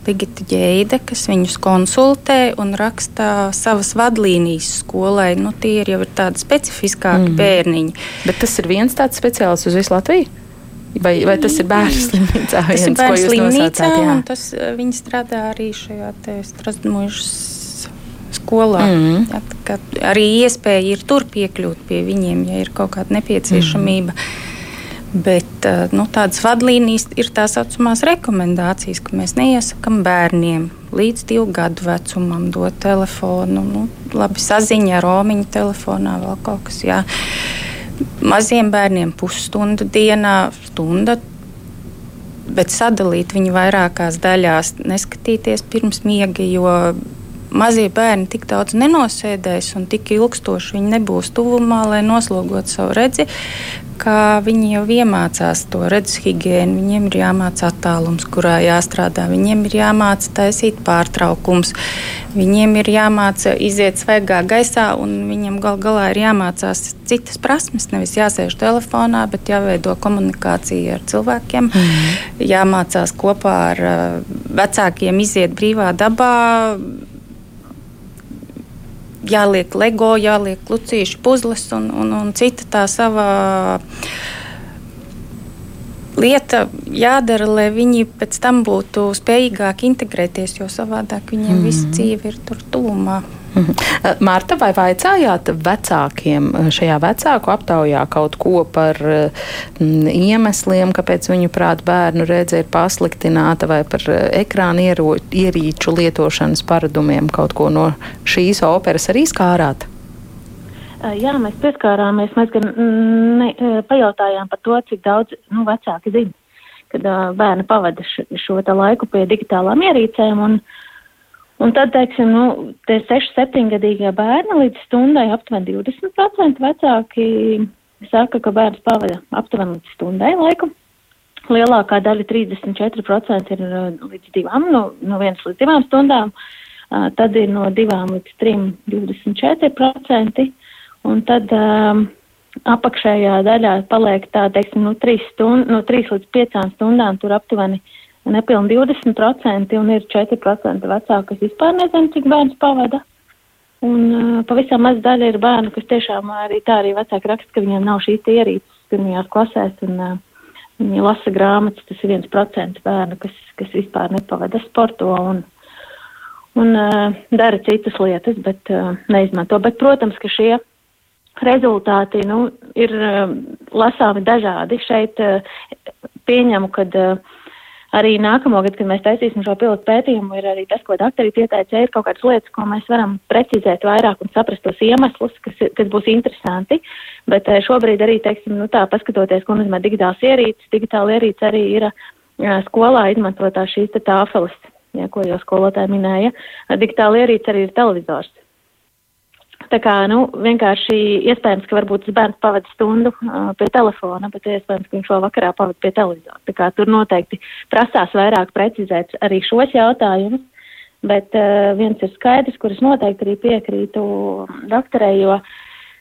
Ligita ģēde, kas viņus konsultē un raksta savas vadlīnijas skolai. Nu, tie ir jau ir tādi specifiskāki mm. bērniņi. Bet tas ir viens tāds speciālists uz visu Latviju? Vai, vai tas ir bērnu slimnīcā? Tas viens, ir bērnu slimnīcā, un tas, viņi strādā arī šajā Strasdmuļas skolā. Mm -hmm. ja, arī iespēja ir tur piekļūt pie viņiem, ja ir kaut kāda nepieciešamība. Mm. Bet eh, nu, tādas vadlīnijas ir tā saucamās rekomendācijas, ka mēs neiesakām bērniem līdz divu gadu vecumam dot telefonu. Nu, labi, saziņa ar romiņu telefonā vēl kaut kas. Jā. Maziem bērniem pusstunda dienā, stunda bet sadalīt viņu vairākās daļās, neskatīties pirms miega, jo mazie bērni tik daudz nenosēdēs un tik ilgstoši viņi nebūs tuvumā, lai noslogotu savu redzi, ka viņi jau iemācās to redzes higiēnu. Viņiem ir jāmācās attālums, kurā jāstrādā. Viņiem ir jāmācās taisīt pārtraukums. Viņiem ir jāmācās iziet svaigā gaisā, un viņiem gal galā ir jāmācās citas prasmes. Nevis jāsēž telefonā, bet jāveido komunikācija ar cilvēkiem. Mm. Jāmācās kopā ar uh, vecākiem iziet brīvā dabā jāliek LEGO, jāliek lucīšu puzles un, un, un cita tā sava lieta jādara, lai viņi pēc tam būtu spējīgāki integrēties, jo savādāk viņiem mm -hmm. visa dzīve ir tur tūmā. Mhm. Eh, Marta, vai vaicājāt vecākiem eh, šajā vecāku aptaujā kaut ko par mm, iemesliem, kāpēc viņu prāt bērnu redze ir pasliktināta, vai par ekrāna ierīču lietošanas paradumiem kaut ko no šīs operas arī skārāt? Jā, mēs pieskārāmies. Mēs gan mm, ne, pajautājām par to, cik daudz nu, vecāki zina, kad uh, bērni pavada šo laiku pie digitālām ierīcēm. Un, Un tad, teiksim, nu, tie 6-7 gadīgie bērni līdz stundai aptuveni 20% vecāki saka, ka bērns pavada aptuveni līdz stundai laiku. Lielākā daļa, 34%, ir uh, līdz divām, no, no vienas līdz divām stundām, uh, tad ir no divām līdz trim 24%, un tad um, apakšējā daļā paliek tā, teiksim, no 3, stund, no 3 līdz 5 stundām, tur aptuveni nepilni 20% un ir 4% vecāki, kas vispār nezina, cik bērns pavada. Un uh, pavisam maz daļa ir bērnu, kas tiešām arī tā arī vecāki raksta, ka viņiem nav šīs ierīces pirmajās klasēs un uh, Viņi lasa grāmatas, tas ir viens procents bērnu, kas, kas vispār nepavada sporto un, un uh, dara citas lietas, bet uh, neizmanto. Bet, protams, ka šie rezultāti nu, ir uh, lasāmi dažādi. Šeit uh, pieņemu, ka uh, arī nākamo gadu, kad mēs taisīsim šo pilotu pētījumu, ir arī tas, ko doktori pieteica, ir kaut kādas lietas, ko mēs varam precizēt vairāk un saprast tos iemeslus, kas, kas būs interesanti. Bet eh, šobrīd arī, teiksim, nu tā, paskatoties, ko nozīmē digitāls ierīces, digitāla ierīce arī ir skolā izmantotā šīs tāfeles, ja, ko jau skolotāji minēja. Digitāla ierīce arī ir televizors. Tā kā, nu, vienkārši iespējams, ka varbūt bērns pavada stundu uh, pie telefona, bet iespējams, ka viņš vēl vakarā pavada pie televizora. Tā kā tur noteikti prasās vairāk precizēt arī šos jautājumus. Bet uh, viens ir skaidrs, kuras noteikti arī piekrītu doktorei, jo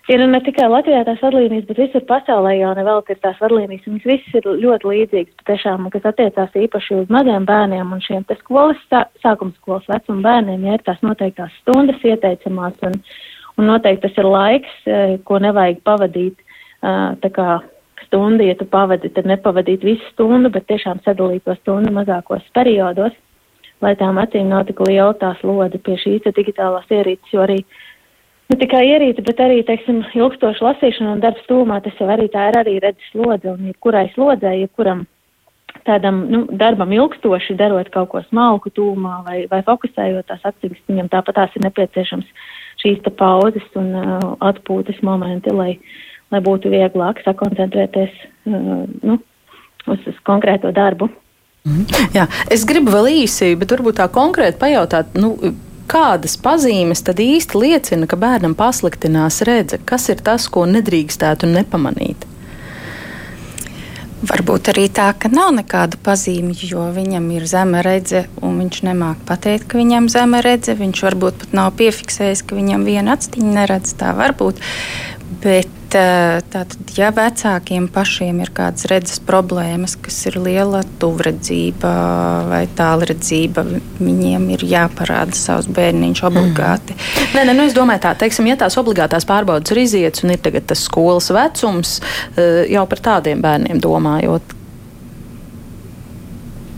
ir ne tikai Latvijā tās vadlīnijas, bet visur pasaulē jau nevēl ir tās vadlīnijas, un viņas visas ir ļoti līdzīgas, patiešām, kas attiecās īpaši uz maziem bērniem un šiem te skolas, sākums skolas vecuma bērniem, ja ir tās noteiktās stundas ieteicamās. Un, Un noteikti tas ir laiks, eh, ko nevajag pavadīt. Eh, tā kā stundu, ja tu pavadi, tad nepavadīt visu stundu, bet tiešām sadalīt to stundu mazākos periodos, lai tām acīm nav tik liela tās lode pie šīs digitālās ierīces, jo arī ne tikai ierīce, bet arī, teiksim, ilgstoša lasīšana un darbs tūmā, tas jau arī tā ir arī redzes lodze, un jebkurai slodzē, jebkuram tādam nu, darbam ilgstoši darot kaut ko smalku tūmā vai, vai fokusējot tās acīs, viņam tāpat tās ir nepieciešams šīs pauzes un uh, atpūtas momenti, lai, lai būtu vieglāk sakoncentrēties uh, nu, uz, uz konkrēto darbu. Mm. Jā, es gribu vēl īsi, bet varbūt tā konkrēti pajautāt, nu, kādas pazīmes tad īsti liecina, ka bērnam pasliktinās redze? Kas ir tas, ko nedrīkstētu nepamanīt? Varbūt arī tā, ka nav nekāda pazīme, jo viņam ir zema redze, un viņš nemāķi pateikt, ka viņam ir zema redze. Viņš varbūt pat nav piefiksējis, ka viņam viena acīm neredz. Tā var būt. Bet tātad, ja vecākiem pašiem ir kādas redzes problēmas, kas ir liela tuvredzība vai tālredzība, viņiem ir jāparāda savs bērniņš obligāti. Mm. Nē, nē, nu es domāju tā, teiksim, ja tās obligātās pārbaudas ir izietas un ir tagad tas skolas vecums, jau par tādiem bērniem domājot,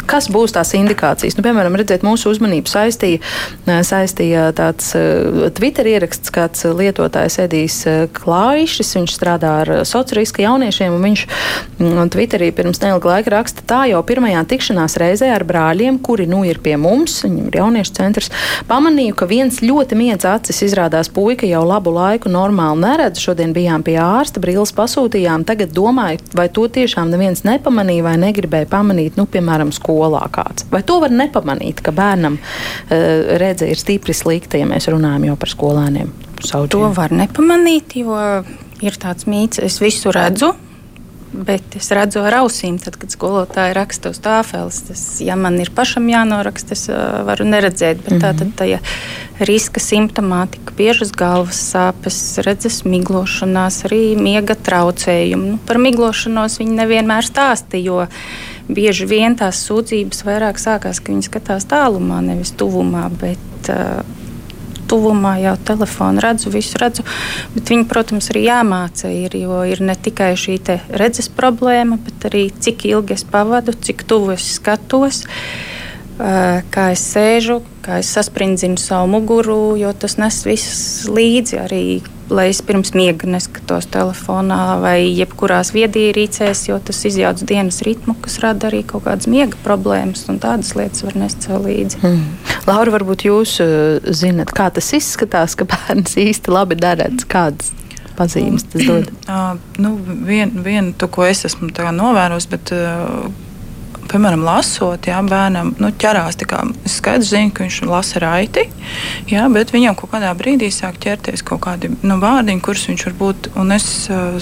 Kas būs tās indikācijas? Nu, piemēram, redziet, mūsu uzmanību saistīja, saistīja tāds Twitter ieraksts, kāds lietotājs Edijs Klājišs. Viņš strādā ar sociāliska jauniešiem, un viņš Twitterī pirms neilga laika raksta tā jau pirmajā tikšanās reizē ar brāļiem, kuri nu ir pie mums, viņam ir jauniešu centrs, pamanīju, ka viens ļoti miedz acis izrādās puika jau labu laiku normāli neredz. Šodien bijām pie ārsta, brīlis pasūtījām, tagad domāju, vai to tiešām neviens nepamanīja vai negribēja pamanīt, nu, piemēram, skolu skolā kāds. Vai to var nepamanīt, ka bērnam uh, redze ir stipri slikta, ja mēs runājam jau par skolēniem? Sauģiem? To var nepamanīt, jo ir tāds mīts, es visu redzu. Bet es redzu ar ausīm, tad, kad skolotāji raksta uz tāfeles. Tas, ja man ir pašam jānoraksta, es uh, varu neredzēt. Bet mm -hmm. tā tad tā, ja riska simptomātika, biežas galvas sāpes, redzes miglošanās, arī miega traucējumi. Nu, par miglošanos viņi nevienmēr stāsta, jo bieži vien tās sūdzības vairāk sākās, ka viņi skatās tālumā, nevis tuvumā. Bet, uh, Tuvumā jau telefonu redzu, visu redzu. Bet viņi, protams, arī jāmāca, ir, jo ir ne tikai šī redzes problēma, bet arī cik ilgi es pavadu, cik tuvu es skatos. Uh, kā es sēžu, kā es sasprindzinu savu muguru, jo tas nes viss līdzi arī lai es pirms miega neskatos telefonā vai jebkurās viedierīcēs, jo tas izjauc dienas ritmu, kas rada arī kaut kādas miega problēmas un tādas lietas var nest sev līdzi. Mm. Laura, varbūt jūs uh, zinat, kā tas izskatās, ka bērns īsti labi darēts, kādas pazīmes tas dod? Uh, nu, Viena, vien, to, ko es esmu novērojis, bet uh, piemēram, lasot, jā, bērnam nu, ķerās. Kā, es skaidrs zinu, ka viņš lasa raiti, jā, bet viņam kaut kādā brīdī sāk ķerties kaut kādi nu, vārdiņi, kurus viņš varbūt, un es uh,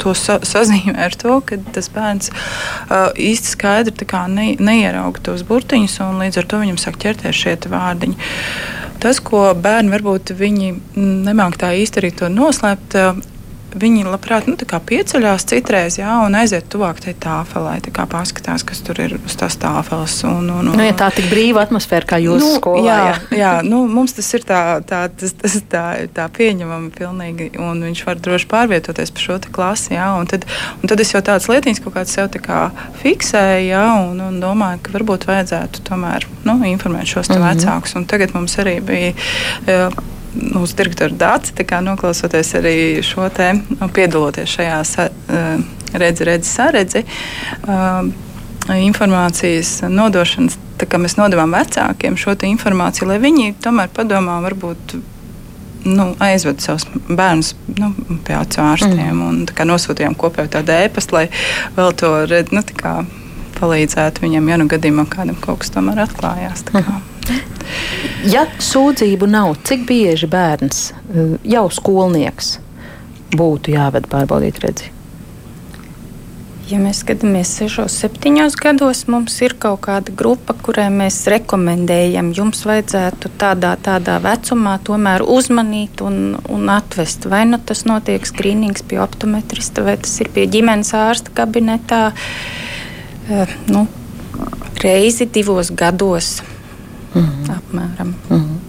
to sa sazīmēju ar to, ka tas bērns uh, īsti skaidri ne, neierauga tos burtiņus, un līdz ar to viņam sāk ķerties šie vārdiņi. Tas, ko bērni varbūt nemāk tā īsti arī to noslēpt, uh, viņi labprāt nu, pieceļās citreiz jā, un aiziet tuvāk tai tāfelē, tā paskatās, kas tur ir uz tās tāfeles. Un, un, un, nu, ja tā ir tik brīva atmosfēra, kā jūsu nu, skolā. Jā, jā. jā nu, mums tas ir tā, tā, tas, tas, tā, tā pieņemami pilnīgi, un viņš var droši pārvietoties pa šo klasi. Jā, un tad, un tad es jau tādas lietiņas kaut kādas sev kā fiksēju, jā, un, un domāju, ka varbūt vajadzētu tomēr nu, informēt šos mm -hmm. vecākus. Un tagad mums arī bija. Jā, mūsu direktora dāci, noklausoties arī šo te, nu, piedaloties šajā uh, redzi, redzi, saredzi. Uh, informācijas nodošanas, tā kā mēs nodevām vecākiem šo informāciju, lai viņi tomēr padomā, varbūt nu, aizved savus bērnus nu, pie acu ārstiem mm. un nosūtījām kopēju tādu ēpastu, lai vēl to redz, nu, palīdzētu viņam, ja nu gadījumā kādam kaut kas tomēr atklājās. Ja sūdzību nav, cik bieži bērns, eh, jau skolnieks, būtu jāved pārbaudīt redzi? Ja mēs skatāmies 6, 7 gados, mums ir kaut kāda grupa, kurai mēs rekomendējam, jums vajadzētu tādā, tādā vecumā tomēr uzmanīt un, un atvest. Vai nu tas notiek skrīnings pie optometrista, vai tas ir pie ģimenes ārsta kabinetā. Eh, nu, reizi divos gados Mm -hmm. Apmēram. Mm -hmm.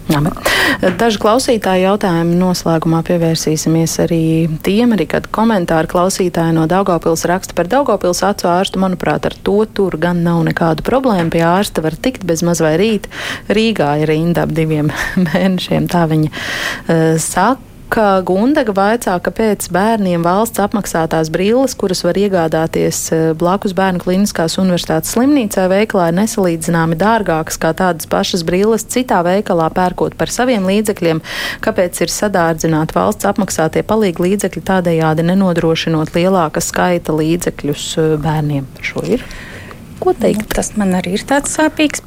Daži klausītāji jautājumu noslēgumā pievērsīsimies arī tiem, arī kad komentāri klausītāji no Daugopils raksta par Daugopils acu ārstu. Manuprāt, ar to tur gan nav nekādu problēmu. Pie ārsta var tikt bez maz vai rīt. Rīgā ir rinda ap diviem mēnešiem, tā viņa uh, saka ka Gundaga vaicā, kāpēc bērniem valsts apmaksātās brilles, kuras var iegādāties eh, blakus Bērnu kliniskās universitātes slimnīcā veikalā, ir nesalīdzināmi dārgākas kā tādas pašas brilles citā veikalā pērkot par saviem līdzekļiem. Kāpēc ir sadārdzināti valsts apmaksātie palīgi līdzekļi tādējādi nenodrošinot lielāka skaita līdzekļus eh, bērniem? Par šo ir. Ko teikt? Nu, tas man arī ir tāds sāpīgs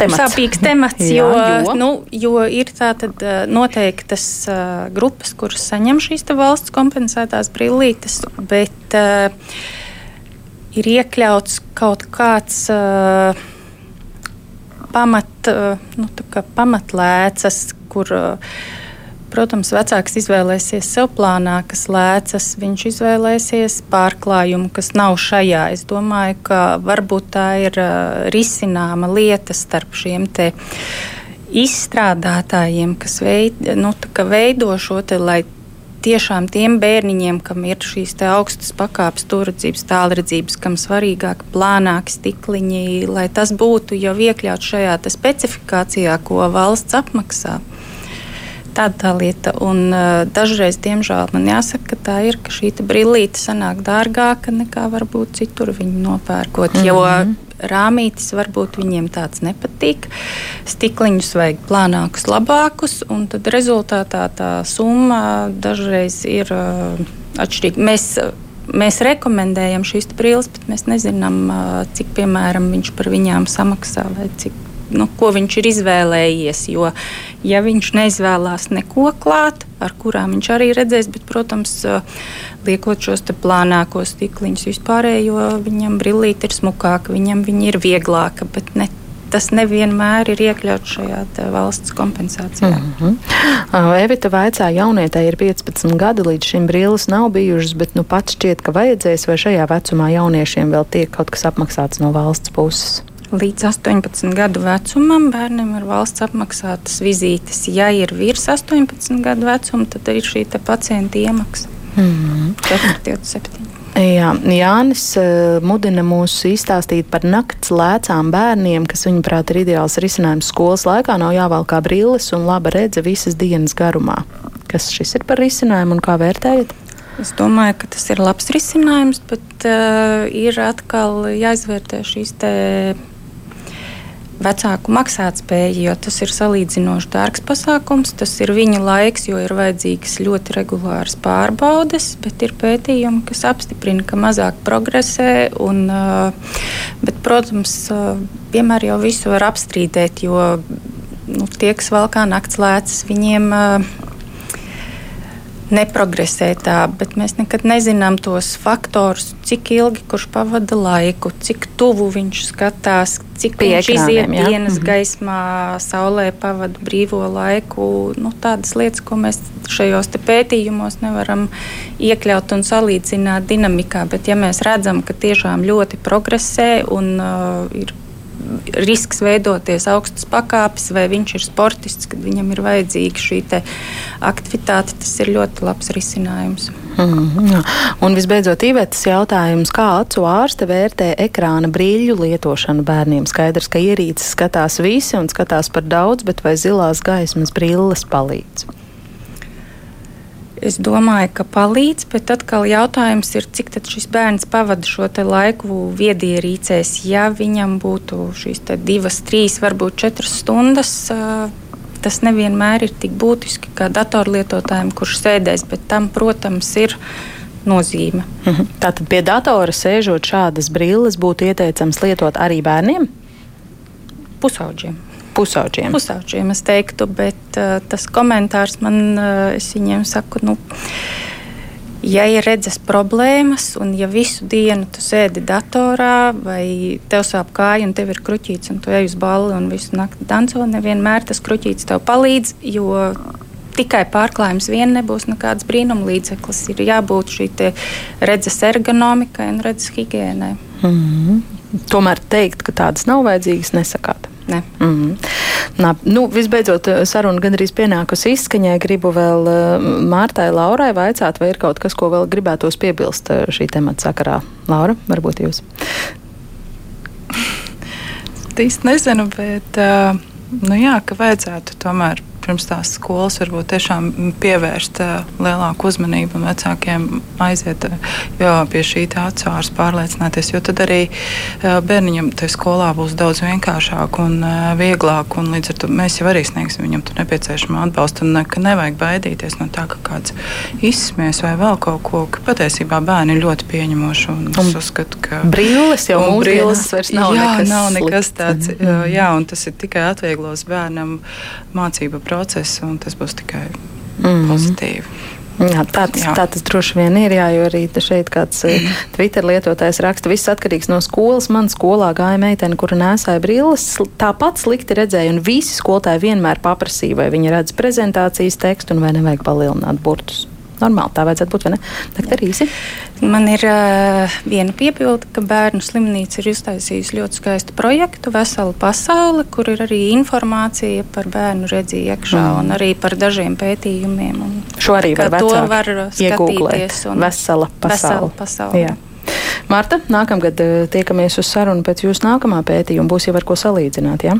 temats. Sāpīgs temats, jo, Jā, jo? Nu, jo ir tātad noteiktas uh, grupas, kuras saņem šīs valsts kompensētās brillītes, bet uh, ir iekļauts kaut kāds uh, pamat, uh, nu, pamatlēcas, kur uh, Protams, vecāks izvēlēsies sev plānākas lēcas, viņš izvēlēsies pārklājumu, kas nav šajā. Es domāju, ka varbūt tā ir risināma lieta starp šiem te izstrādātājiem, kas veid, nu, veido šo te, lai tiešām tiem bērniņiem, kam ir šīs augstas pakāpes, turredzības, tālredzības, kam svarīgāk plānāki stikliņi, lai tas būtu jau iekļauts šajā specifikācijā, ko valsts apmaksā. Tāda tā lieta. Un, uh, dažreiz, diemžēl, man jāsaka, ka tā ir, ka šī brillīte sanāk dārgāka nekā varbūt citur viņu nopērkot. Mm -hmm. Jo rāmītis varbūt viņiem tāds nepatīk. Stikliņus vajag plānākus, labākus, un tad rezultātā tā summa dažreiz ir uh, atšķirīga. Mēs, Mēs rekomendējam šīs brilles, bet mēs nezinām, cik piemēram viņš par viņām samaksā vai cik nu, ko viņš ir izvēlējies. Jo, ja viņš neizvēlās neko klāt, ar kurām viņš arī redzēs, bet, protams, liekot šos plānākos stikliņus vispārējo, viņam brillīte ir smukāka, viņam viņa ir vieglāka, bet ne tas nevienmēr ir iekļauts šajā valsts kompensācijā. Mm -hmm. Evita vaicā, jaunietei ir 15 gadi, līdz šim brīlis nav bijušas, bet nu pats šķiet, ka vajadzēs, vai šajā vecumā jauniešiem vēl tiek kaut kas apmaksāts no valsts puses. Līdz 18 gadu vecumam bērniem ir valsts apmaksātas vizītes. Ja ir virs 18 gadu vecuma, tad ir šī pacienta iemaksa. Mm. 427. Jā, Jānis uh, mudina mūs izstāstīt par nakts lēcām bērniem, kas, viņuprāt, ir ideāls risinājums skolas laikā. Nav jāvalkā brilles un laba redze visas dienas garumā. Kas šis ir par risinājumu un kā vērtējat? Es domāju, ka tas ir labs risinājums, bet uh, ir atkal jāizvērtē šīs vecāku maksātspēju, jo tas ir salīdzinoši dārgs pasākums. Tas ir viņa laiks, jo ir vajadzīgas ļoti regulāras pārbaudes, bet ir pētījumi, kas apstiprina, ka mazāk progresē. Un, bet, protams, vienmēr jau visu var apstrīdēt, jo nu, tie, kas valkā nakts lēcas, viņiem neprogresē tā, bet mēs nekad nezinām tos faktorus, cik ilgi kurš pavada laiku, cik tuvu viņš skatās, cik Pie viņš iziet ja? dienas -hmm. gaismā, saulē pavada brīvo laiku. Nu, tādas lietas, ko mēs šajos pētījumos nevaram iekļaut un salīdzināt dinamikā, bet ja mēs redzam, ka tiešām ļoti progresē un uh, ir risks veidoties augstas pakāpes, vai viņš ir sportists, kad viņam ir vajadzīga šī aktivitāte. Tas ir ļoti labs risinājums. Mm -hmm. Un visbeidzot, Ivetas jautājums, kā acu ārste vērtē ekrāna brīļu lietošanu bērniem? Skaidrs, ka ierīces skatās visi un skatās par daudz, bet vai zilās gaismas brilles palīdz? Es domāju, ka palīdz, bet atkal jautājums ir, cik šis bērns pavada šo laiku viedierīcēs. Ja viņam būtu šīs divas, trīs, varbūt četras stundas, tas nevienmēr ir tik būtiski kā datorlietotājiem, kurš sēdēs, bet tam, protams, ir nozīme. Mhm. Tātad pie datora sēžot šādas brilles būtu ieteicams lietot arī bērniem? Pusauģiem pusauģiem. Pusauģiem es teiktu, bet uh, tas komentārs man, uh, es viņiem saku, nu, ja ir redzes problēmas, un ja visu dienu tu sēdi datorā, vai tev sāp kāja, un tev ir kruķītis, un tu ej uz balli un visu nakti danco, nevienmēr tas kruķītis tev palīdz, jo tikai pārklājums vien nebūs nekāds brīnumlīdzeklis. Ir jābūt šī redzes ergonomikai un redzes higiēnai. Mm -hmm. Tomēr teikt, ka tādas nav vajadzīgas, nesakāt. Ne. Mm -hmm. Nā, nu, visbeidzot, eh, saruna gandrīz pienākusi izskaņai. Gribu vēl uh, Mārtai Laurai vaicāt, vai ir kaut kas, ko vēl gribētos piebilst uh, šī temata sakarā. Laura, varbūt jūs? Īsti nezinu, bet uh, nu jā, ka vajadzētu tomēr pirms tās skolas varbūt tiešām pievērst lielāku uzmanību un vecākiem aiziet pie šī atsvārs, pārliecināties. Jo tad arī bērniņam tajā skolā būs daudz vienkāršāk un vieglāk. Un līdz ar to mēs jau arī sniegsim viņam nepieciešamo atbalstu. Un ka nevajag baidīties no tā, ka kāds izsmies vai vēl kaut ko. Patiesībā bērni ir ļoti pieņemoši. Un un es uzskatu, ka brīlis jau mūsdienās vairs nav jā, nekas, nav nekas tāds. Mm. Jā, un tas ir tikai atvieglos bērnam mācību procesu procesu, un tas būs tikai mm pozitīvi. Jā, tāds, jā. tā tas droši vien ir. Jā, jo arī šeit kāds mm. Twitter lietotājs raksta, viss atkarīgs no skolas. Man skolā gāja meitene, kura nesāja brilles. Tāpat slikti redzēja, un visi skolotāji vienmēr paprasīja, vai viņi redz prezentācijas tekstu un vai nevajag palielināt burtus normāli. Tā vajadzētu būt, īsi. Man ir uh, viena piebilde, ka bērnu slimnīca ir iztaisījusi ļoti skaistu projektu, veselu pasauli, kur ir arī informācija par bērnu redzību iekšā mm. un arī par dažiem pētījumiem. Un, Šo arī var, to var skatīties. Vesela pasaule. Vesela pasaule. Jā. Marta, nākamgad tiekamies uz sarunu pēc jūsu nākamā pētījuma. Būs jau ar ko salīdzināt? Ja?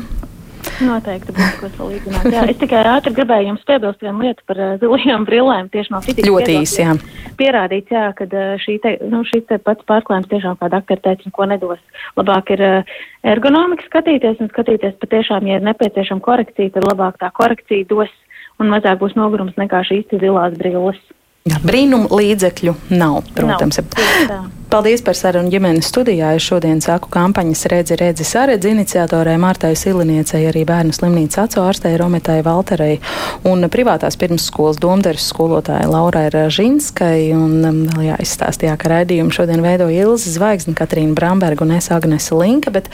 Noteikti būs ko salīdzināt. Jā, es tikai ātri gribēju jums piebilst vienu lietu par uh, zilajām brillēm tieši no fizikas. Ļoti īsi, jā. Pierādīts, jā, ka uh, šī te, nu, šis te pats pārklājums tiešām kā doktora teica, neko nedos. Labāk ir uh, ergonomika skatīties un skatīties patiešām, ja ir nepieciešama korekcija, tad labāk tā korekcija dos un mazāk būs nogurums nekā šīs zilās brilles. Jā, brīnum līdzekļu nav, protams. Nav, Paldies par sarunu ģimenes studijā. Es šodien saku kampaņas redzi, redzi, saredzi iniciatorai Martai Siliniecei, arī bērnu slimnīcas acu ārstei Rometai Valterei un privātās pirmsskolas domdaras skolotājai Laurai Ražinskai. Un um, vēl jāizstāstījā, ka raidījumu šodien veido Ilza Zvaigzne, Katrīna Bramberga un es Agnese Linka, bet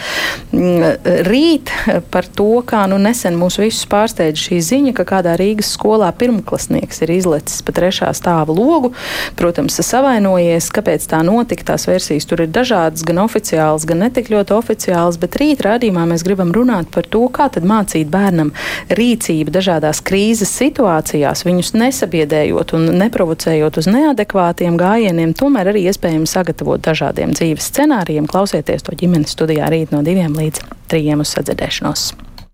mm, rīt par to, kā nu nesen mūs visus pārsteidz šī ziņa, ka kādā Rīgas skolā pirmklasnieks ir izlecis pa trešā stāva logu. Protams, savainojies, kāpēc tā notika tās versijas tur ir dažādas, gan oficiālas, gan netik ļoti oficiālas, bet rīt rādījumā mēs gribam runāt par to, kā tad mācīt bērnam rīcību dažādās krīzes situācijās, viņus nesabiedējot un neprovocējot uz neadekvātiem gājieniem, tomēr arī iespējams sagatavot dažādiem dzīves scenārijiem. Klausieties to ģimenes studijā rīt no diviem līdz trījiem uz sadzirdēšanos.